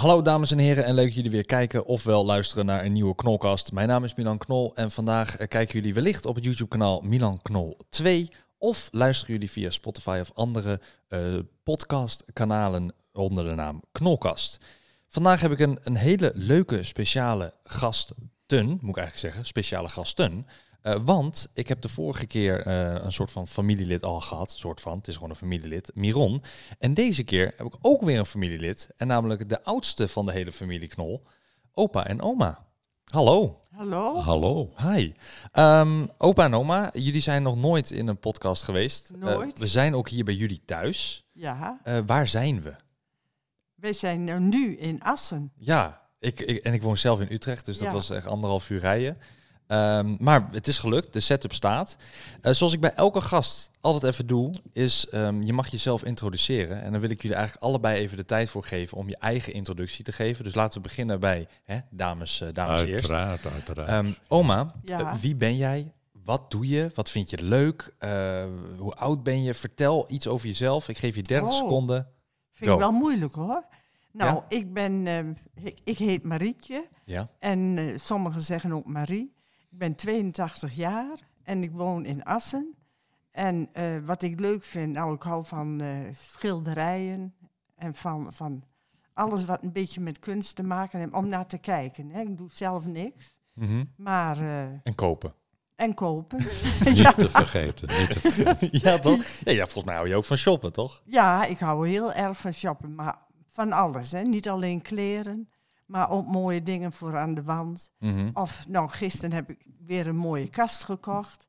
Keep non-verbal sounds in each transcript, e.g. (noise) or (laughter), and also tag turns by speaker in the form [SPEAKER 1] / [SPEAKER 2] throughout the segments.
[SPEAKER 1] Hallo dames en heren en leuk jullie weer kijken ofwel luisteren naar een nieuwe Knolkast. Mijn naam is Milan Knol en vandaag eh, kijken jullie wellicht op het YouTube kanaal Milan Knol 2 of luisteren jullie via Spotify of andere eh, podcastkanalen onder de naam Knolkast. Vandaag heb ik een, een hele leuke speciale gasten, moet ik eigenlijk zeggen, speciale gasten. Eh, want ik heb de vorige keer eh, een soort van familielid al gehad. soort van, het is gewoon een familielid, Miron. En deze keer heb ik ook weer een familielid. En namelijk de oudste van de hele familie Knol, opa en oma. Hallo.
[SPEAKER 2] Hallo.
[SPEAKER 3] Hallo.
[SPEAKER 1] Hi. Ehm, opa en oma, jullie zijn nog nooit in een podcast geweest. Eh,
[SPEAKER 2] Nooit.
[SPEAKER 1] we zijn ook hier bij jullie thuis.
[SPEAKER 2] Ja,
[SPEAKER 1] Eh, waar zijn we?
[SPEAKER 2] wij zijn er nu in Assen.
[SPEAKER 1] Ja, ik, ik, en ik woon zelf in Utrecht, dus dat was echt anderhalf uur rijden. Ehm, maar het is gelukt, de setup staat. Eh, zoals ik bij elke gast altijd even doe, is ehm, je mag jezelf introduceren. En dan wil ik jullie eigenlijk allebei even de tijd voor geven om je eigen introductie te geven. Dus laten we beginnen bij hè, dames, eh, dames eerst.
[SPEAKER 3] Uiteraard, uiteraard.
[SPEAKER 1] Ehm, oma,
[SPEAKER 2] Ja.
[SPEAKER 1] eh, wie ben jij? Wat doe je? Wat vind je leuk? Eh, hoe oud ben je? Vertel iets over jezelf. Ik geef je 30
[SPEAKER 2] Oh.
[SPEAKER 1] seconden.
[SPEAKER 2] Vind
[SPEAKER 1] Go.
[SPEAKER 2] ik wel moeilijk hoor. Nou,
[SPEAKER 1] Ja?
[SPEAKER 2] ik ben, ik, ik heet Marietje
[SPEAKER 1] Ja.
[SPEAKER 2] en sommigen zeggen ook Marie. Ik ben 82 jaar en ik woon in Assen. En eh, wat ik leuk vind, nou ik hou van eh, schilderijen en van, van alles wat een beetje met kunst te maken heeft, om naar te kijken. Hè. Ik doe zelf niks,
[SPEAKER 1] Mhm.
[SPEAKER 2] maar eh,
[SPEAKER 1] En kopen.
[SPEAKER 2] en kopen.
[SPEAKER 3] niet (laughs)
[SPEAKER 2] ja.
[SPEAKER 3] te vergeten. Niet te vergeten. (laughs)
[SPEAKER 1] ja, toch? Ja, ja, volgens mij hou je ook van shoppen, toch?
[SPEAKER 2] Ja, ik hou heel erg van shoppen, maar van alles. Hè. Niet alleen kleren, maar ook mooie dingen voor aan de wand.
[SPEAKER 1] Mhm.
[SPEAKER 2] Of nou, gisteren heb ik weer een mooie kast gekocht.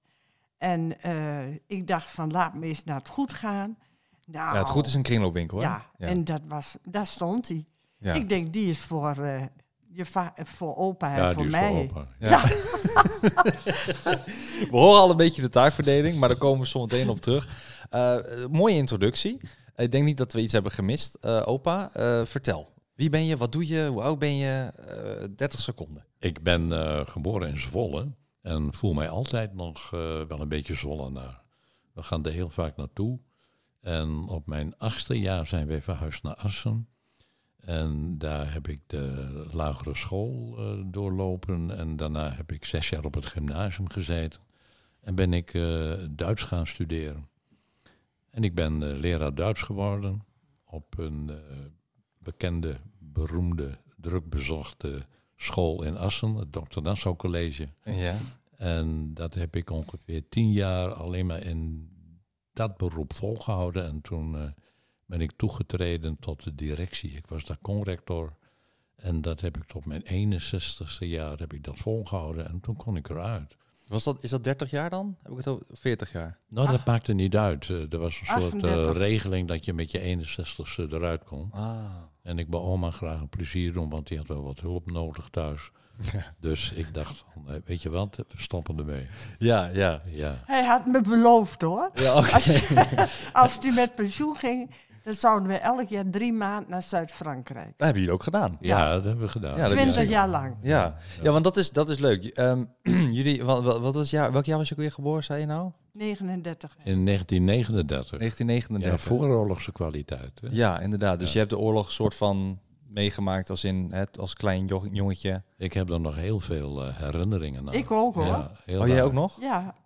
[SPEAKER 2] En eh, ik dacht van, laat me eens naar het goed gaan. Nou,
[SPEAKER 1] Ja, het goed is een kringloopwinkel, hè?
[SPEAKER 2] Ja, en dat was, daar stond hij.
[SPEAKER 1] Ja.
[SPEAKER 2] Ik denk, die is voor, eh, je voor opa en
[SPEAKER 3] Ja,
[SPEAKER 2] voor
[SPEAKER 3] die is
[SPEAKER 2] mij.
[SPEAKER 3] voor opa.
[SPEAKER 1] Ja.
[SPEAKER 2] Ja. (laughs)
[SPEAKER 1] We horen al een beetje de taakverdeling, maar daar komen we zo meteen op terug. Eh, mooie introductie. Ik denk niet dat we iets hebben gemist. Opa, vertel. Wie ben je? Wat doe je? Hoe oud ben je? Eh 30 seconden.
[SPEAKER 3] Ik ben eh, geboren in Zwolle en voel mij altijd nog eh, wel een beetje Zwollenaar. We gaan er heel vaak naartoe. En op mijn achtste jaar zijn wij verhuisd naar Assen. En daar heb ik de lagere school eh, doorlopen. En daarna heb ik zes jaar op het gymnasium gezeten. En ben ik eh, Duits gaan studeren. En ik ben eh, leraar Duits geworden op een eh, bekende, beroemde, druk bezochte school in Assen, het Dr. Nassau College.
[SPEAKER 1] Ja.
[SPEAKER 3] En dat heb ik ongeveer tien jaar alleen maar in dat beroep volgehouden. En toen eh, ben ik toegetreden tot de directie. Ik was daar conrector. En dat heb ik tot mijn 61ste jaar heb ik dat volgehouden. En toen kon ik eruit.
[SPEAKER 1] Was dat, is dat 30 jaar dan? Heb ik het over 40 jaar?
[SPEAKER 3] Nou, dat
[SPEAKER 2] Ach.
[SPEAKER 3] maakte niet uit. Eh, er was een soort eh,
[SPEAKER 2] 38.
[SPEAKER 3] regeling dat je met je 61ste eruit kon.
[SPEAKER 1] Ah.
[SPEAKER 3] En ik wil oma graag een plezier doen, want die had wel wat hulp nodig thuis. (laughs) Dus ik dacht, eh, weet je wat, we stoppen ermee.
[SPEAKER 1] Ja, ja.
[SPEAKER 3] Ja.
[SPEAKER 2] Hij had me beloofd hoor.
[SPEAKER 1] Ja.
[SPEAKER 2] Als, (laughs) als hij met pensioen ging, dan zouden we elk jaar drie maanden naar Zuid-Frankrijk.
[SPEAKER 1] Dat hebben jullie ook gedaan.
[SPEAKER 3] Ja, dat hebben we gedaan.
[SPEAKER 1] Ja,
[SPEAKER 2] Twintig jaar lang.
[SPEAKER 1] Ja, ja want dat is, dat is leuk. Ehm, (clears throat) jullie, wat, wat, was jaar, welk jaar was je ook weer geboren, zei je nou?
[SPEAKER 2] 39.
[SPEAKER 3] In 1939.
[SPEAKER 1] 1939.
[SPEAKER 3] Ja, vooroorlogse kwaliteit. Hè?
[SPEAKER 1] Ja, inderdaad. Dus
[SPEAKER 3] Ja.
[SPEAKER 1] je hebt de oorlog soort van meegemaakt als in het als klein jo- jongetje.
[SPEAKER 3] Ik heb er nog heel veel eh, herinneringen aan.
[SPEAKER 2] Ik ook hoor. Ja,
[SPEAKER 3] Ja, heel
[SPEAKER 1] Oh, jij ook nog?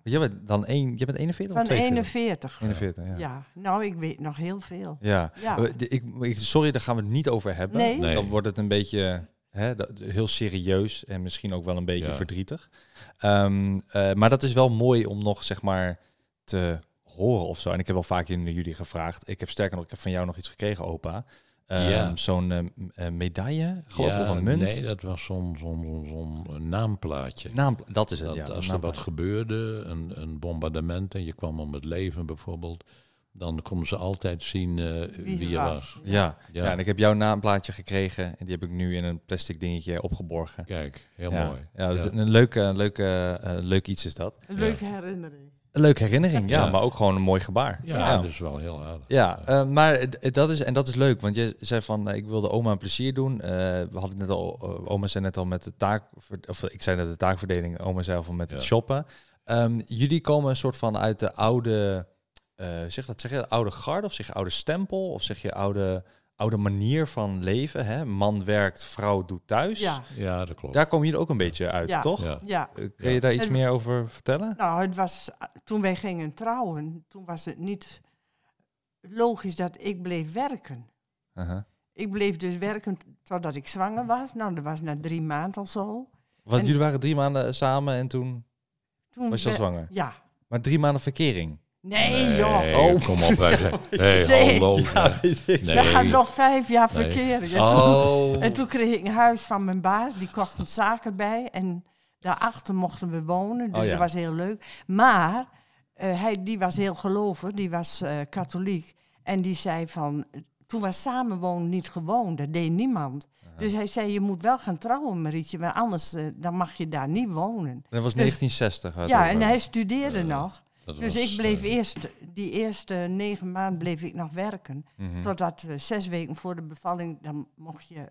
[SPEAKER 1] Jij bent dan één, je bent 41
[SPEAKER 2] van
[SPEAKER 1] of 42?
[SPEAKER 2] 41.
[SPEAKER 1] 41, ja.
[SPEAKER 2] Ja. nou ik weet nog heel veel.
[SPEAKER 1] Ja.
[SPEAKER 2] Ja.
[SPEAKER 1] Eh, de- Ik, ik, sorry, daar gaan we het niet over hebben.
[SPEAKER 2] Nee.
[SPEAKER 3] Nee.
[SPEAKER 1] Dan wordt het een beetje hè, dat- heel serieus en misschien ook wel een beetje
[SPEAKER 3] Ja.
[SPEAKER 1] verdrietig. Ehm, eh, maar dat is wel mooi om nog, zeg maar, te horen of zo. En ik heb wel vaak in jullie gevraagd. Ik heb sterker nog, ik heb van jou nog iets gekregen, opa. Ehm,
[SPEAKER 3] Ja.
[SPEAKER 1] Zo'n eh, m- eh, medaille, geloof ik,
[SPEAKER 3] Ja,
[SPEAKER 1] of een munt.
[SPEAKER 3] Nee, dat was zo'n zo'n zo'n zo'n naamplaatje.
[SPEAKER 1] Naam, dat is het,
[SPEAKER 3] dat
[SPEAKER 1] ja.
[SPEAKER 3] als er wat gebeurde, een, een bombardement en je kwam om het leven bijvoorbeeld, dan konden ze altijd zien eh, wie,
[SPEAKER 2] Wie
[SPEAKER 3] je
[SPEAKER 2] was.
[SPEAKER 3] was.
[SPEAKER 1] Ja. Ja.
[SPEAKER 3] Ja.
[SPEAKER 1] en ik heb jouw naamplaatje gekregen en die heb ik nu in een plastic dingetje opgeborgen.
[SPEAKER 3] Kijk, heel
[SPEAKER 1] ja.
[SPEAKER 3] mooi.
[SPEAKER 1] Ja, dat is een leuke, leuke, eh, leuk iets is dat.
[SPEAKER 2] Een leuke herinnering.
[SPEAKER 1] Een leuke herinnering, ja,
[SPEAKER 3] Ja.
[SPEAKER 1] maar ook gewoon een mooi gebaar.
[SPEAKER 3] Ja,
[SPEAKER 1] ja.
[SPEAKER 3] dat is wel heel aardig.
[SPEAKER 1] Ja, eh, maar dat is, en dat is leuk, want je zei van, ik wilde oma een plezier doen. Eh, we hadden net al, oma zei net al met de taak, of ik zei net de taakverdeling, oma zei al van met het shoppen. Ehm, jullie komen een soort van uit de oude, eh, zeg dat, zeg je oude garde, of zeg je oude stempel, of zeg je oude, oude manier van leven, hè? Man werkt, vrouw doet thuis.
[SPEAKER 2] Ja,
[SPEAKER 3] Ja, dat klopt.
[SPEAKER 1] Daar komen jullie ook een beetje uit,
[SPEAKER 2] Ja.
[SPEAKER 1] toch?
[SPEAKER 3] Ja.
[SPEAKER 2] ja.
[SPEAKER 1] Eh, Kun je daar iets
[SPEAKER 2] En-
[SPEAKER 1] meer over vertellen?
[SPEAKER 2] Nou, het was, toen wij gingen trouwen, toen was het niet logisch dat ik bleef werken.
[SPEAKER 1] Uh-huh.
[SPEAKER 2] Ik bleef dus werken totdat ik zwanger was. Nou, dat was na drie maanden of zo.
[SPEAKER 1] Want
[SPEAKER 2] En-
[SPEAKER 1] jullie waren drie maanden samen en toen
[SPEAKER 2] Toen
[SPEAKER 1] was je al
[SPEAKER 2] we-
[SPEAKER 1] zwanger.
[SPEAKER 2] Ja.
[SPEAKER 1] Maar drie maanden verkering.
[SPEAKER 2] Nee, joh.
[SPEAKER 3] Oh, kom op. Zijn, nee,
[SPEAKER 2] Nee.
[SPEAKER 3] hallo.
[SPEAKER 1] Ja, weet ik.
[SPEAKER 2] We gaan
[SPEAKER 3] Nee.
[SPEAKER 2] nog vijf jaar
[SPEAKER 3] Nee.
[SPEAKER 2] verkeren. En toen-
[SPEAKER 1] Oh.
[SPEAKER 2] En toen kreeg ik een huis van mijn baas, die kocht een zaken bij. En daarachter mochten we wonen, dus
[SPEAKER 1] Oh ja.
[SPEAKER 2] dat was heel leuk. Maar eh, hij, die was heel gelovig, die was eh, katholiek. En die zei van, toen was samenwonen niet gewoon, dat deed niemand. Dus hij zei, je moet wel gaan trouwen, Marietje, maar anders eh, dan mag je daar niet wonen.
[SPEAKER 1] Dat was 1960. had
[SPEAKER 2] Ja, en hij studeerde
[SPEAKER 3] Eh,
[SPEAKER 2] nog.
[SPEAKER 3] Dat
[SPEAKER 2] Dus
[SPEAKER 3] was,
[SPEAKER 2] ik bleef
[SPEAKER 3] eh,
[SPEAKER 2] eerst, die eerste negen maanden bleef ik nog werken.
[SPEAKER 1] Mhm.
[SPEAKER 2] Totdat eh, zes weken voor de bevalling, dan mocht je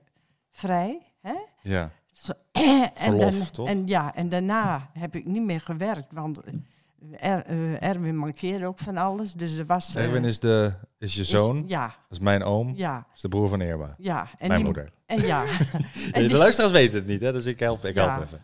[SPEAKER 2] vrij. Hè?
[SPEAKER 1] Ja.
[SPEAKER 2] Zo- (clears throat) en,
[SPEAKER 1] Verlof,
[SPEAKER 2] dan-
[SPEAKER 1] toch?
[SPEAKER 2] en ja, en daarna heb ik niet meer gewerkt, want eh, er, Erwin mankeerde ook van alles. Dus er was.
[SPEAKER 1] Erwin is, de, is je
[SPEAKER 2] is-
[SPEAKER 1] zoon.
[SPEAKER 2] ja,
[SPEAKER 1] Dat is mijn oom.
[SPEAKER 2] ja,
[SPEAKER 1] Dat is de broer van Eerba.
[SPEAKER 2] ja. En
[SPEAKER 1] mijn
[SPEAKER 2] die-
[SPEAKER 1] moeder.
[SPEAKER 2] En ja. (laughs) (laughs) en
[SPEAKER 1] de
[SPEAKER 2] die-
[SPEAKER 1] luisteraars weten het niet, hè? dus ik help, ik help
[SPEAKER 2] Ja.
[SPEAKER 1] even.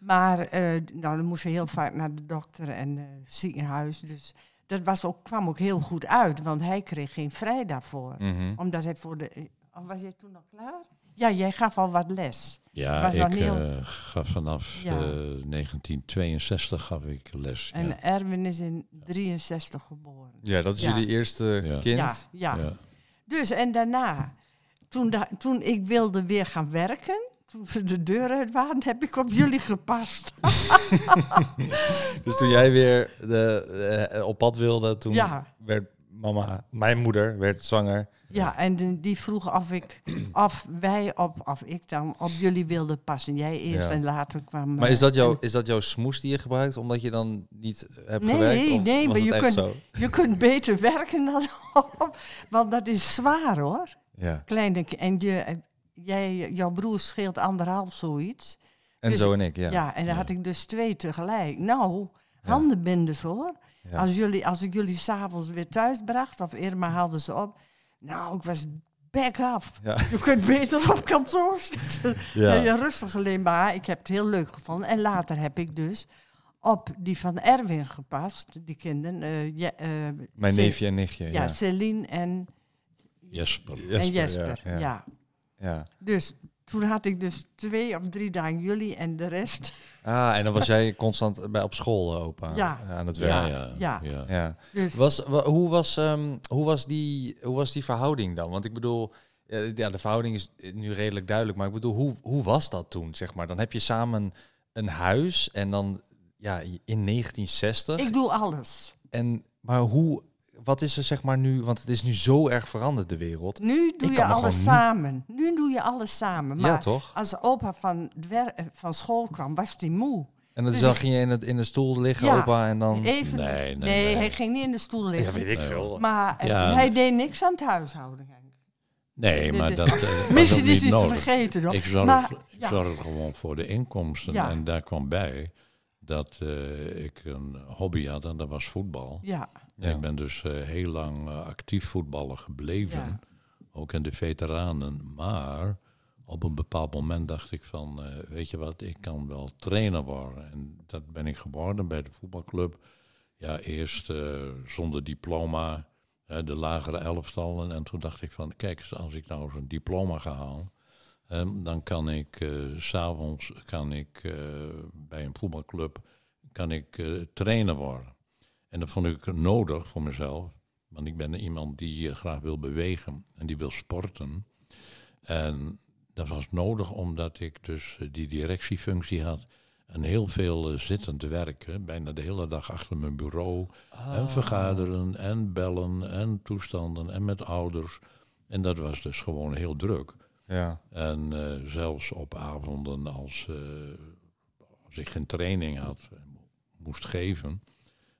[SPEAKER 2] Maar eh, nou, dan moest je heel vaak naar de dokter en eh, ziekenhuis. Dus dat was ook, kwam ook heel goed uit, want hij kreeg geen vrij daarvoor.
[SPEAKER 1] Mhm.
[SPEAKER 2] Omdat hij voor de. Oh, was jij toen al klaar? Ja, jij gaf al wat les.
[SPEAKER 3] Ja, ik
[SPEAKER 2] heel-
[SPEAKER 3] eh, gaf vanaf
[SPEAKER 2] Ja.
[SPEAKER 3] eh, 1962 gaf ik les.
[SPEAKER 2] En
[SPEAKER 3] ja.
[SPEAKER 2] Erwin is in 63 geboren.
[SPEAKER 1] Ja, dat is
[SPEAKER 2] Ja.
[SPEAKER 1] jullie eerste
[SPEAKER 3] Ja.
[SPEAKER 1] kind.
[SPEAKER 2] Ja, ja.
[SPEAKER 3] Ja.
[SPEAKER 2] Dus en daarna, toen, da- toen ik wilde weer gaan werken, toen ze de deur uit waren, heb ik op jullie gepast. (laughs)
[SPEAKER 1] Dus toen jij weer de, eh, op pad wilde, toen
[SPEAKER 2] Ja.
[SPEAKER 1] werd mama, mijn moeder, werd zwanger.
[SPEAKER 2] Ja, en die- vroeg of ik, of wij op, of ik dan op jullie wilden passen. Jij eerst
[SPEAKER 1] Ja.
[SPEAKER 2] en later kwam.
[SPEAKER 1] Maar
[SPEAKER 2] eh,
[SPEAKER 1] is dat, jouw, is dat jouw smoes die je gebruikt, omdat je dan niet hebt
[SPEAKER 2] Nee,
[SPEAKER 1] gewerkt?
[SPEAKER 2] Nee,
[SPEAKER 1] was
[SPEAKER 2] maar je kunt-
[SPEAKER 1] zo?
[SPEAKER 2] Je kunt beter werken dan op, want dat is zwaar hoor.
[SPEAKER 1] Ja.
[SPEAKER 2] Kleine, en je, jij, jouw broer scheelt anderhalf zoiets.
[SPEAKER 1] En
[SPEAKER 2] Dus-
[SPEAKER 1] zo en ik, ja.
[SPEAKER 2] Ja, en dan had ik dus twee tegelijk. Nou, handenbinders hoor.
[SPEAKER 1] Ja.
[SPEAKER 2] Als, jullie, als ik jullie s'avonds weer thuis bracht, of Irma haalde ze op. Nou, ik was back af.
[SPEAKER 1] Ja. (laughs)
[SPEAKER 2] Je kunt beter op kantoor zitten.
[SPEAKER 1] Ja.
[SPEAKER 2] Ja. Je rustig alleen maar. Ik heb het heel leuk gevonden. En later heb ik dus op die van Erwin gepast, die kinderen. eh, ja, eh,
[SPEAKER 1] Mijn neefje en nichtje.
[SPEAKER 2] Ja,
[SPEAKER 1] Ja,
[SPEAKER 2] Celine en
[SPEAKER 3] Jesper.
[SPEAKER 2] en Jesper.
[SPEAKER 1] Ja,
[SPEAKER 2] Ja. Dus toen had ik dus twee of drie dagen jullie en de rest.
[SPEAKER 1] Ah, en dan was jij constant bij op school, eh, opa,
[SPEAKER 2] Ja.
[SPEAKER 1] aan het
[SPEAKER 3] Ja,
[SPEAKER 1] werk.
[SPEAKER 3] ja,
[SPEAKER 2] Ja.
[SPEAKER 3] ja.
[SPEAKER 1] Ja.
[SPEAKER 2] Dus
[SPEAKER 1] Was, wa- hoe, was, ehm, hoe, was die, hoe was die verhouding dan? Want ik bedoel, eh, ja, de verhouding is nu redelijk duidelijk, maar ik bedoel, hoe, hoe was dat toen, zeg maar? Dan heb je samen een huis en dan, ja, in 1960.
[SPEAKER 2] ik doe alles.
[SPEAKER 1] En, maar hoe, wat is er zeg maar nu, want het is nu zo erg veranderd, de wereld.
[SPEAKER 2] Nu doe
[SPEAKER 1] Ik
[SPEAKER 2] je alles samen. Nu doe je alles samen. Maar
[SPEAKER 1] ja, toch?
[SPEAKER 2] als opa van, eh, van school kwam, was hij moe.
[SPEAKER 1] En dan,
[SPEAKER 2] dus
[SPEAKER 1] dan ging je in, het, in de stoel liggen,
[SPEAKER 2] Ja.
[SPEAKER 1] opa, en dan...
[SPEAKER 2] Even,
[SPEAKER 3] Nee,
[SPEAKER 2] nee,
[SPEAKER 3] nee, nee.
[SPEAKER 2] hij ging niet in de stoel
[SPEAKER 1] Ja,
[SPEAKER 2] liggen.
[SPEAKER 1] weet ik veel.
[SPEAKER 2] maar eh,
[SPEAKER 3] Ja.
[SPEAKER 2] hij deed niks aan het huishouden.
[SPEAKER 3] Nee, maar dat (laughs) ook
[SPEAKER 2] Misschien is
[SPEAKER 3] niet
[SPEAKER 2] iets te
[SPEAKER 3] nodig.
[SPEAKER 2] vergeten. Hoor.
[SPEAKER 3] Ik zorg,
[SPEAKER 2] Maar,
[SPEAKER 3] ik
[SPEAKER 2] ja.
[SPEAKER 3] zorg gewoon voor de inkomsten.
[SPEAKER 2] Ja.
[SPEAKER 3] En daar kwam bij dat eh, ik een hobby had en dat was voetbal.
[SPEAKER 2] Ja,
[SPEAKER 1] Ja.
[SPEAKER 3] Ik ben dus eh, heel lang eh, actief voetballer gebleven.
[SPEAKER 2] Ja.
[SPEAKER 3] Ook in de veteranen. Maar op een bepaald moment dacht ik van, eh, weet je wat, ik kan wel trainer worden. En dat ben ik geworden bij de voetbalclub. Ja, eerst zonder diploma, de lagere elftallen. En toen dacht ik van, kijk als ik nou zo'n diploma ga halen, dan kan ik s s'avonds kan ik bij een voetbalclub kan ik, trainer worden. En dat vond ik nodig voor mezelf. Want ik ben iemand die graag wil bewegen en die wil sporten. En dat was nodig omdat ik dus eh, die directiefunctie had. En heel veel eh, zittend werken, bijna de hele dag achter mijn bureau.
[SPEAKER 1] Ah.
[SPEAKER 3] En vergaderen en bellen en toestanden en met ouders. En dat was dus gewoon heel druk.
[SPEAKER 1] Ja.
[SPEAKER 3] En eh, zelfs op avonden als, als ik geen training had, moest geven.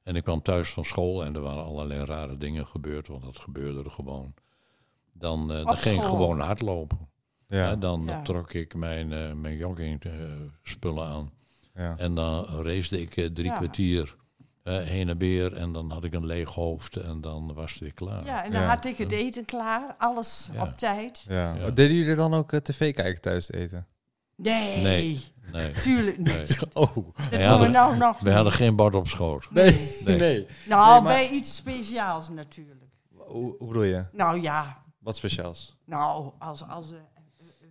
[SPEAKER 3] En ik kwam thuis van school en er waren allerlei rare dingen gebeurd, want dat gebeurde er gewoon. Dan, eh, dan ging ik gewoon hardlopen.
[SPEAKER 1] Ja.
[SPEAKER 3] Dan
[SPEAKER 2] Ja.
[SPEAKER 3] trok ik mijn, eh mijn jogging eh, spullen aan.
[SPEAKER 1] ja.
[SPEAKER 3] En dan race ik drie
[SPEAKER 2] Ja.
[SPEAKER 3] kwartier eh, heen en weer. En dan had ik een leeg hoofd en dan was het weer klaar.
[SPEAKER 2] Ja, en dan
[SPEAKER 1] Ja.
[SPEAKER 2] had ik het eten klaar, alles
[SPEAKER 3] Ja.
[SPEAKER 2] op tijd.
[SPEAKER 1] Ja.
[SPEAKER 3] Ja.
[SPEAKER 1] Deden jullie dan ook tv kijken thuis te eten?
[SPEAKER 2] Nee,
[SPEAKER 3] Nee. Nee.
[SPEAKER 2] tuurlijk niet.
[SPEAKER 3] nee. (laughs)
[SPEAKER 1] Oh.
[SPEAKER 2] Dat
[SPEAKER 3] We hadden-
[SPEAKER 2] nou nog
[SPEAKER 3] We hadden geen bord op schoot.
[SPEAKER 1] Nee. (laughs)
[SPEAKER 3] Nee.
[SPEAKER 1] nee.
[SPEAKER 2] Nou,
[SPEAKER 1] maar-
[SPEAKER 2] bij iets speciaals natuurlijk.
[SPEAKER 1] Hoe, hoe bedoel je?
[SPEAKER 2] Nou ja,
[SPEAKER 1] Wat speciaals?
[SPEAKER 2] nou, als, als er eh,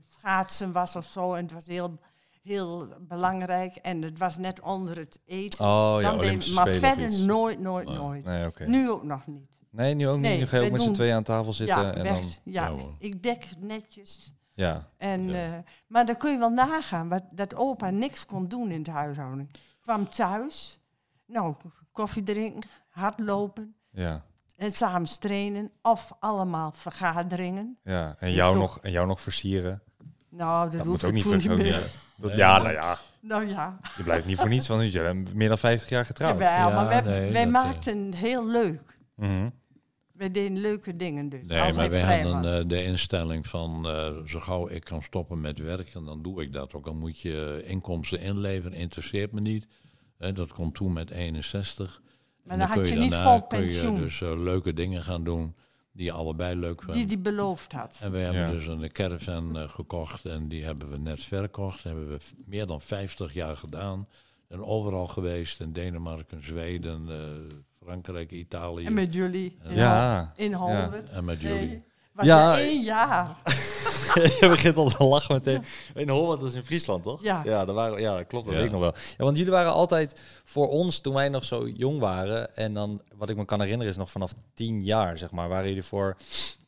[SPEAKER 2] schaatsen was of zo en het was heel, heel belangrijk en het was net onder het eten.
[SPEAKER 1] Oh ja,
[SPEAKER 2] deed- maar verder nooit, nooit, nooit.
[SPEAKER 1] Nee, oké.
[SPEAKER 2] Nu ook nog niet.
[SPEAKER 1] Nee, nu ook niet.
[SPEAKER 2] Nee,
[SPEAKER 1] Nu ga je ook met z'n tweeën aan tafel zitten
[SPEAKER 2] ja,
[SPEAKER 1] en
[SPEAKER 2] weg.
[SPEAKER 1] dan...
[SPEAKER 2] ja, ik dek netjes.
[SPEAKER 1] Ja.
[SPEAKER 2] En,
[SPEAKER 3] Ja.
[SPEAKER 2] eh, maar dan kun je wel nagaan wat, dat opa niks kon doen in de huishouding. Kwam thuis, nou, koffie drinken, hardlopen
[SPEAKER 1] Ja.
[SPEAKER 2] en samen trainen. Of allemaal vergaderingen.
[SPEAKER 1] Ja. En
[SPEAKER 2] Dus
[SPEAKER 1] jou, nog, en jou nog versieren.
[SPEAKER 2] Nou, dat,
[SPEAKER 1] Dat
[SPEAKER 2] hoeft
[SPEAKER 1] moet ook niet ver-
[SPEAKER 2] meer.
[SPEAKER 1] ja. Dat-
[SPEAKER 3] Nee.
[SPEAKER 1] Ja, nou ja.
[SPEAKER 2] Nou ja,
[SPEAKER 1] Je blijft niet voor niets, want je bent meer dan 50 jaar getrouwd.
[SPEAKER 2] Jawel,
[SPEAKER 3] Ja,
[SPEAKER 2] maar wij,
[SPEAKER 3] nee,
[SPEAKER 2] wij
[SPEAKER 3] dat,
[SPEAKER 2] maakten het heel leuk.
[SPEAKER 1] Mhm.
[SPEAKER 2] Wij deden leuke dingen dus.
[SPEAKER 3] Nee,
[SPEAKER 2] als
[SPEAKER 3] maar
[SPEAKER 2] vrij
[SPEAKER 3] hadden
[SPEAKER 2] was.
[SPEAKER 3] eh, de instelling van eh, zo gauw ik kan stoppen met werken, dan doe ik dat ook. Dan moet je inkomsten inleveren, interesseert me niet. Dat komt toen met 61.
[SPEAKER 2] Maar
[SPEAKER 3] En
[SPEAKER 2] dan had
[SPEAKER 3] kun
[SPEAKER 2] je niet
[SPEAKER 3] daarna
[SPEAKER 2] vol
[SPEAKER 3] kun je
[SPEAKER 2] pensioen.
[SPEAKER 3] dus eh, leuke dingen gaan doen die je allebei leuk vinden.
[SPEAKER 2] die die beloofd had.
[SPEAKER 3] En we hebben
[SPEAKER 1] Ja.
[SPEAKER 3] dus een caravan eh, gekocht en die hebben we net verkocht. hebben we meer dan 50 jaar gedaan. En overal geweest, in Denemarken, Zweden, eh, Frankrijk, Italië.
[SPEAKER 2] En met jullie in,
[SPEAKER 1] Ja.
[SPEAKER 2] In Holland.
[SPEAKER 3] En met jullie.
[SPEAKER 2] Nee, was
[SPEAKER 1] Ja.
[SPEAKER 2] ja. één (laughs) jaar.
[SPEAKER 1] je begint al te lachen meteen. In Holland is in Friesland, toch?
[SPEAKER 2] Ja.
[SPEAKER 1] Ja, daar waren, ja dat klopt, dat
[SPEAKER 3] Ja.
[SPEAKER 1] weet ik nog wel. Ja, want jullie waren altijd voor ons, toen wij nog zo jong waren... en dan, wat ik me kan herinneren, is nog vanaf tien jaar, zeg maar... waren jullie voor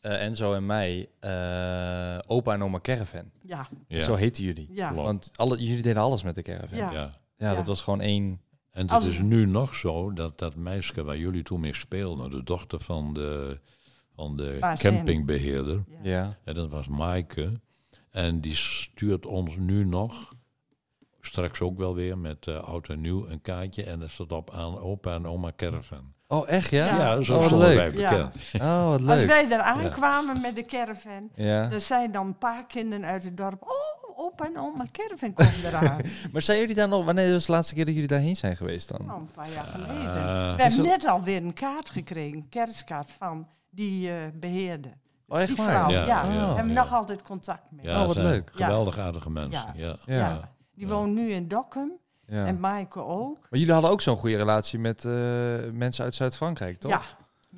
[SPEAKER 1] eh, Enzo en mij eh, opa en oma caravan.
[SPEAKER 2] Ja,
[SPEAKER 3] Ja.
[SPEAKER 1] Zo heten jullie.
[SPEAKER 2] ja.
[SPEAKER 3] Klopt.
[SPEAKER 1] Want alle, jullie deden alles met de caravan. Ja,
[SPEAKER 2] Ja.
[SPEAKER 3] ja.
[SPEAKER 2] Ja.
[SPEAKER 1] dat was gewoon één...
[SPEAKER 3] En het
[SPEAKER 2] Als-
[SPEAKER 3] is nu nog zo dat dat meisje waar jullie toen mee speelden, de dochter van de, van de campingbeheerder,
[SPEAKER 2] Ja.
[SPEAKER 1] Ja.
[SPEAKER 3] en dat was Maaike. En die stuurt ons nu nog, straks ook wel weer met uh, oud en nieuw, een kaartje. En dat staat op aan opa en oma caravan.
[SPEAKER 1] Oh, echt, ja?
[SPEAKER 2] Ja.
[SPEAKER 3] Ja, zo
[SPEAKER 1] Oh,
[SPEAKER 3] stonden
[SPEAKER 1] leuk.
[SPEAKER 3] wij
[SPEAKER 2] Ja.
[SPEAKER 3] bekend.
[SPEAKER 1] Oh, wat
[SPEAKER 2] Als
[SPEAKER 1] leuk.
[SPEAKER 2] wij daar aankwamen met de caravan,
[SPEAKER 1] Ja.
[SPEAKER 2] er zijn dan een paar kinderen uit het dorp. Oh, opa en oma caravan komt (laughs) eraan.
[SPEAKER 1] Maar zijn jullie daar nog... Wanneer was de laatste keer dat jullie daarheen zijn geweest dan?
[SPEAKER 2] nou, een paar jaar geleden.
[SPEAKER 3] Ah.
[SPEAKER 2] we
[SPEAKER 1] Is
[SPEAKER 2] hebben net alweer een kaart gekregen, een kerstkaart van die eh beheerde.
[SPEAKER 1] Oh, echt
[SPEAKER 2] Die
[SPEAKER 1] waar?
[SPEAKER 2] vrouw, ja.
[SPEAKER 3] Ja,
[SPEAKER 2] we
[SPEAKER 3] ja,
[SPEAKER 2] hebben
[SPEAKER 3] ja.
[SPEAKER 2] nog altijd contact mee.
[SPEAKER 3] Ja,
[SPEAKER 1] Oh, wat leuk.
[SPEAKER 3] Geweldig aardige mensen.
[SPEAKER 2] Ja.
[SPEAKER 3] Ja.
[SPEAKER 1] Ja.
[SPEAKER 2] Ja. Die
[SPEAKER 3] Ja.
[SPEAKER 2] woont nu in Dokkum
[SPEAKER 1] Ja.
[SPEAKER 2] en Maaike ook.
[SPEAKER 1] Maar jullie hadden ook zo'n goede relatie met eh, mensen uit Zuid-Frankrijk, toch?
[SPEAKER 2] Ja,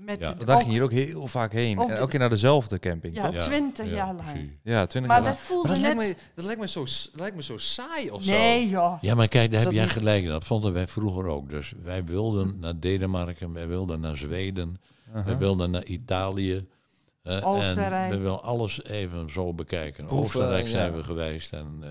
[SPEAKER 2] met
[SPEAKER 3] Ja.
[SPEAKER 1] daar
[SPEAKER 2] ook-
[SPEAKER 1] ging je ook heel vaak heen.
[SPEAKER 2] ook
[SPEAKER 1] en elke keer naar dezelfde camping,
[SPEAKER 2] Ja,
[SPEAKER 1] toch?
[SPEAKER 2] twintig
[SPEAKER 3] ja,
[SPEAKER 2] jaar lang.
[SPEAKER 1] Ja, twintig
[SPEAKER 2] Maar
[SPEAKER 1] jaar
[SPEAKER 2] dat voelde
[SPEAKER 1] Maar dat
[SPEAKER 2] net...
[SPEAKER 1] lijkt, me, dat, lijkt me zo, lijkt me zo saai of zo.
[SPEAKER 2] Nee joh.
[SPEAKER 3] Ja, maar kijk, daar heb jij
[SPEAKER 1] niet-
[SPEAKER 3] gelijk. in. Dat vonden wij vroeger ook. Dus wij wilden naar Denemarken, wij wilden naar Zweden,
[SPEAKER 1] Uh-huh.
[SPEAKER 3] wij wilden naar Italië. eh,
[SPEAKER 2] Oostenrijk.
[SPEAKER 3] En we willen alles even zo bekijken.
[SPEAKER 1] Proeven,
[SPEAKER 3] Oostenrijk zijn
[SPEAKER 1] ja.
[SPEAKER 3] we geweest en eh,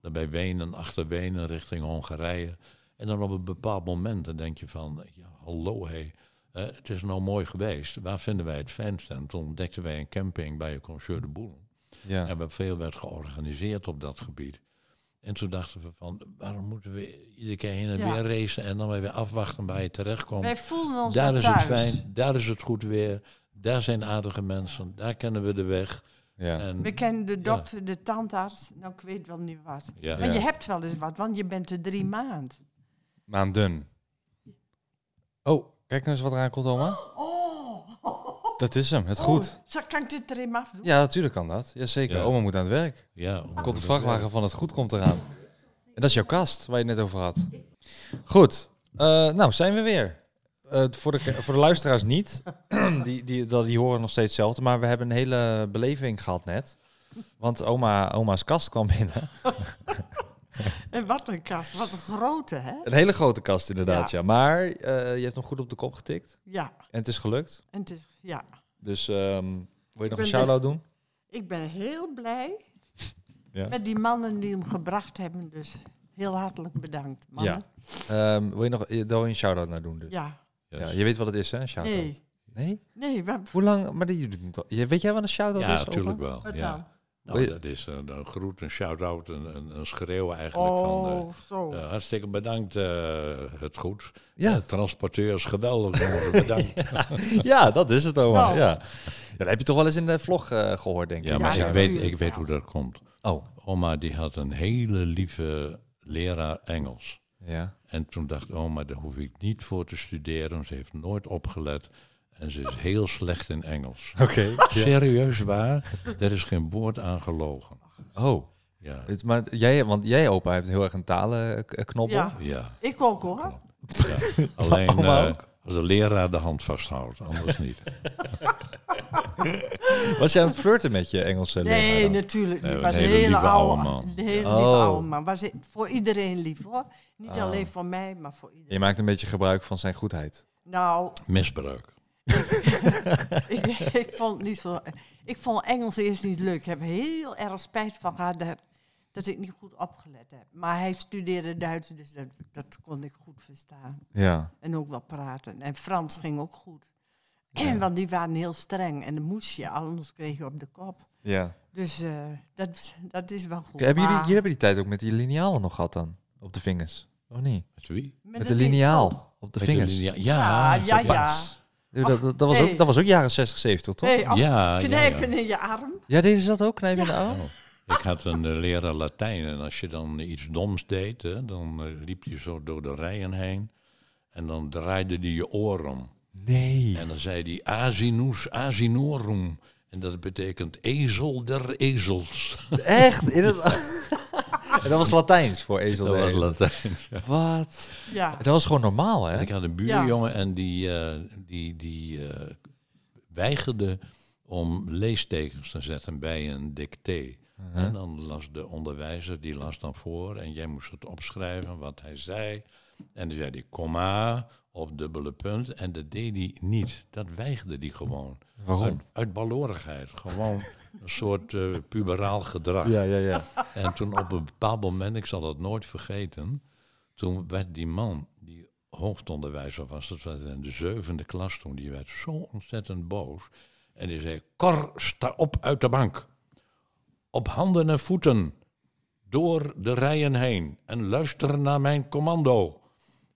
[SPEAKER 3] dan bij Wenen, achter Wenen, richting Hongarije. En dan op een bepaald moment dan denk je van, ja, hallo hé, het is nou mooi geweest. Waar vinden wij het fijnst? En toen ontdekten wij een camping bij een Monsieur de Boel.
[SPEAKER 1] Ja.
[SPEAKER 3] En waar veel werd georganiseerd op dat gebied. En toen dachten we van, waarom moeten we iedere keer heen en
[SPEAKER 2] Ja.
[SPEAKER 3] weer racen en dan weer afwachten waar je terechtkomt.
[SPEAKER 2] Wij voelden ons
[SPEAKER 3] Daar is het fijn, daar is het goed weer, daar zijn aardige mensen, daar kennen we de weg.
[SPEAKER 1] ja.
[SPEAKER 3] En,
[SPEAKER 2] We kennen de dokter, de tandarts. Nou, ik weet wel niet wat.
[SPEAKER 3] ja,
[SPEAKER 2] Maar
[SPEAKER 1] Ja.
[SPEAKER 2] je hebt wel eens wat, want je bent er drie maanden.
[SPEAKER 1] Maanden. Oh, kijk nou eens wat eraan komt, oma.
[SPEAKER 2] Oh,
[SPEAKER 1] Dat is hem, het goed.
[SPEAKER 2] Oh, zo kan ik dit er even afdoen?
[SPEAKER 1] Ja, natuurlijk kan dat. Jazeker.
[SPEAKER 3] Ja.
[SPEAKER 1] Oma moet aan het werk.
[SPEAKER 3] ja,
[SPEAKER 1] Komt de vrachtwagen van het goed komt eraan. En dat is jouw kast, waar je het net over had. Goed. Eh, nou, zijn we weer. Eh, voor, de, voor de luisteraars niet. (clears throat) die, die, dat- die horen nog steeds hetzelfde. Maar we hebben een hele beleving gehad net. Want oma, oma's kast kwam binnen. (laughs) (laughs)
[SPEAKER 2] En wat een kast, wat een grote, hè?
[SPEAKER 1] Een hele grote kast inderdaad, ja.
[SPEAKER 2] Ja.
[SPEAKER 1] Maar eh, je hebt hem goed op de kop getikt.
[SPEAKER 2] Ja,
[SPEAKER 1] En het is gelukt.
[SPEAKER 2] en het is, ja.
[SPEAKER 1] Dus ehm, wil je nog een shout-out doen?
[SPEAKER 2] Ik ben heel blij (laughs)
[SPEAKER 1] Ja.
[SPEAKER 2] met die mannen die hem gebracht hebben. Dus heel hartelijk bedankt, man.
[SPEAKER 1] Ja. Ehm, wil je nog eh, daar wil je een shout-out naar doen? Dus?
[SPEAKER 2] Ja,
[SPEAKER 3] Yes.
[SPEAKER 1] Ja, je weet wat het is, hè? een Shout-out.
[SPEAKER 2] nee.
[SPEAKER 1] Nee?
[SPEAKER 2] Nee,
[SPEAKER 1] Hoe lang? Maar die, je- weet jij wat een shout-out
[SPEAKER 3] Ja,
[SPEAKER 1] is?
[SPEAKER 3] natuurlijk
[SPEAKER 1] opa?
[SPEAKER 3] wel.
[SPEAKER 2] wat
[SPEAKER 3] Ja.
[SPEAKER 2] dan?
[SPEAKER 3] Nou, dat is een, een groet, een shout-out, een, een, een schreeuw eigenlijk van... eh,
[SPEAKER 2] Oh, zo.
[SPEAKER 3] eh, hartstikke bedankt, eh, het goed.
[SPEAKER 1] Ja.
[SPEAKER 3] Eh, transporteurs, geweldig, jongen, bedankt. (laughs)
[SPEAKER 1] ja, dat is het, oma.
[SPEAKER 2] Nou.
[SPEAKER 1] Ja. ja. Dat heb je toch wel eens in de vlog eh, gehoord, denk ik.
[SPEAKER 3] Ja,
[SPEAKER 2] Ja,
[SPEAKER 3] maar ik, weet, ik weet hoe dat komt.
[SPEAKER 1] Oh,
[SPEAKER 3] Oma die had een hele lieve leraar Engels.
[SPEAKER 1] ja.
[SPEAKER 3] En toen dacht oma, daar hoef ik niet voor te studeren. Ze heeft nooit opgelet. En ze is heel slecht in Engels.
[SPEAKER 1] Oké.
[SPEAKER 3] Serieus waar, er is geen woord aan gelogen.
[SPEAKER 1] Oh,
[SPEAKER 3] Ja,
[SPEAKER 1] het- maar jij, want jij, opa, heeft heel erg een talenknobbel.
[SPEAKER 2] Ja,
[SPEAKER 3] ja.
[SPEAKER 2] ik ook hoor.
[SPEAKER 3] ja. Alleen eh,
[SPEAKER 1] ook?
[SPEAKER 3] als de leraar de hand vasthoudt, anders niet. (laughs)
[SPEAKER 1] Was jij aan het flirten met je Engelse
[SPEAKER 2] Nee,
[SPEAKER 1] leraar dan?
[SPEAKER 2] natuurlijk
[SPEAKER 3] Nee,
[SPEAKER 2] niet. was een
[SPEAKER 3] hele
[SPEAKER 2] hele
[SPEAKER 3] lieve
[SPEAKER 2] oude
[SPEAKER 3] man.
[SPEAKER 2] Een hele
[SPEAKER 1] Oh.
[SPEAKER 2] lieve oude man. Was voor iedereen lief hoor. Niet
[SPEAKER 1] Oh.
[SPEAKER 2] alleen voor mij, maar voor iedereen.
[SPEAKER 1] Je maakt een beetje gebruik van zijn goedheid.
[SPEAKER 2] Nou,
[SPEAKER 3] Misbruik. (laughs)
[SPEAKER 2] ik, ik vond het niet zo. Ik vond Engels eerst niet leuk. Ik heb er heel erg spijt van gehad dat, dat ik niet goed opgelet heb. Maar hij studeerde Duits, dus dat, dat kon ik goed verstaan.
[SPEAKER 1] Ja.
[SPEAKER 2] En ook wel praten. En Frans ging ook goed.
[SPEAKER 1] Ja. (clears throat)
[SPEAKER 2] Want die waren heel streng en dan moest je, anders kreeg je op de kop.
[SPEAKER 1] ja.
[SPEAKER 2] Dus eh, dat, dat is wel goed.
[SPEAKER 1] hebben jullie, jullie hebben die tijd ook met die linealen nog gehad dan? Op de vingers? Of niet?
[SPEAKER 3] Met wie?
[SPEAKER 1] Met, de
[SPEAKER 2] het
[SPEAKER 1] lineaal op de
[SPEAKER 3] Met de
[SPEAKER 1] vingers.
[SPEAKER 3] linea-
[SPEAKER 2] Ja,
[SPEAKER 3] zo-
[SPEAKER 2] ja.
[SPEAKER 1] Ja, dat, dat, dat was ook, dat was ook jaren 60, 70, toch?
[SPEAKER 3] Ja, ja, ja.
[SPEAKER 2] knijpen in je arm.
[SPEAKER 1] Ja, deden ze dat ook? Knijpen in de arm?
[SPEAKER 3] Oh. Ik had een eh, leraar Latijn en als je dan iets doms deed, hè, dan eh, liep je zo door de rijen heen en dan draaide die je oor om.
[SPEAKER 1] Nee.
[SPEAKER 3] En dan zei hij asinus asinorum. En dat betekent ezel der ezels.
[SPEAKER 1] Echt? In het... (laughs) en dat was Latijns voor ezel.
[SPEAKER 3] Dat was. Latijn.
[SPEAKER 2] Wat? Ja.
[SPEAKER 1] Dat was gewoon normaal, hè?
[SPEAKER 3] Ik had een buurjongen en die, eh, die, die eh, weigerde om leestekens te zetten bij een dicté. En dan las de onderwijzer, die las dan voor en jij moest het opschrijven wat hij zei. En dan zei hij komma of dubbele punt en dat deed hij niet. Dat weigerde hij gewoon.
[SPEAKER 1] Waarom?
[SPEAKER 3] Uit, uit balorigheid. Gewoon (laughs) een soort eh, puberaal gedrag.
[SPEAKER 1] Ja, ja, ja.
[SPEAKER 3] En toen op een bepaald moment, ik zal dat nooit vergeten, toen werd die man, die hoofdonderwijzer was, dat was in de zevende klas toen, die werd zo ontzettend boos. En die zei, Cor, sta op uit de bank. Op handen en voeten, door de rijen heen en luister naar mijn commando.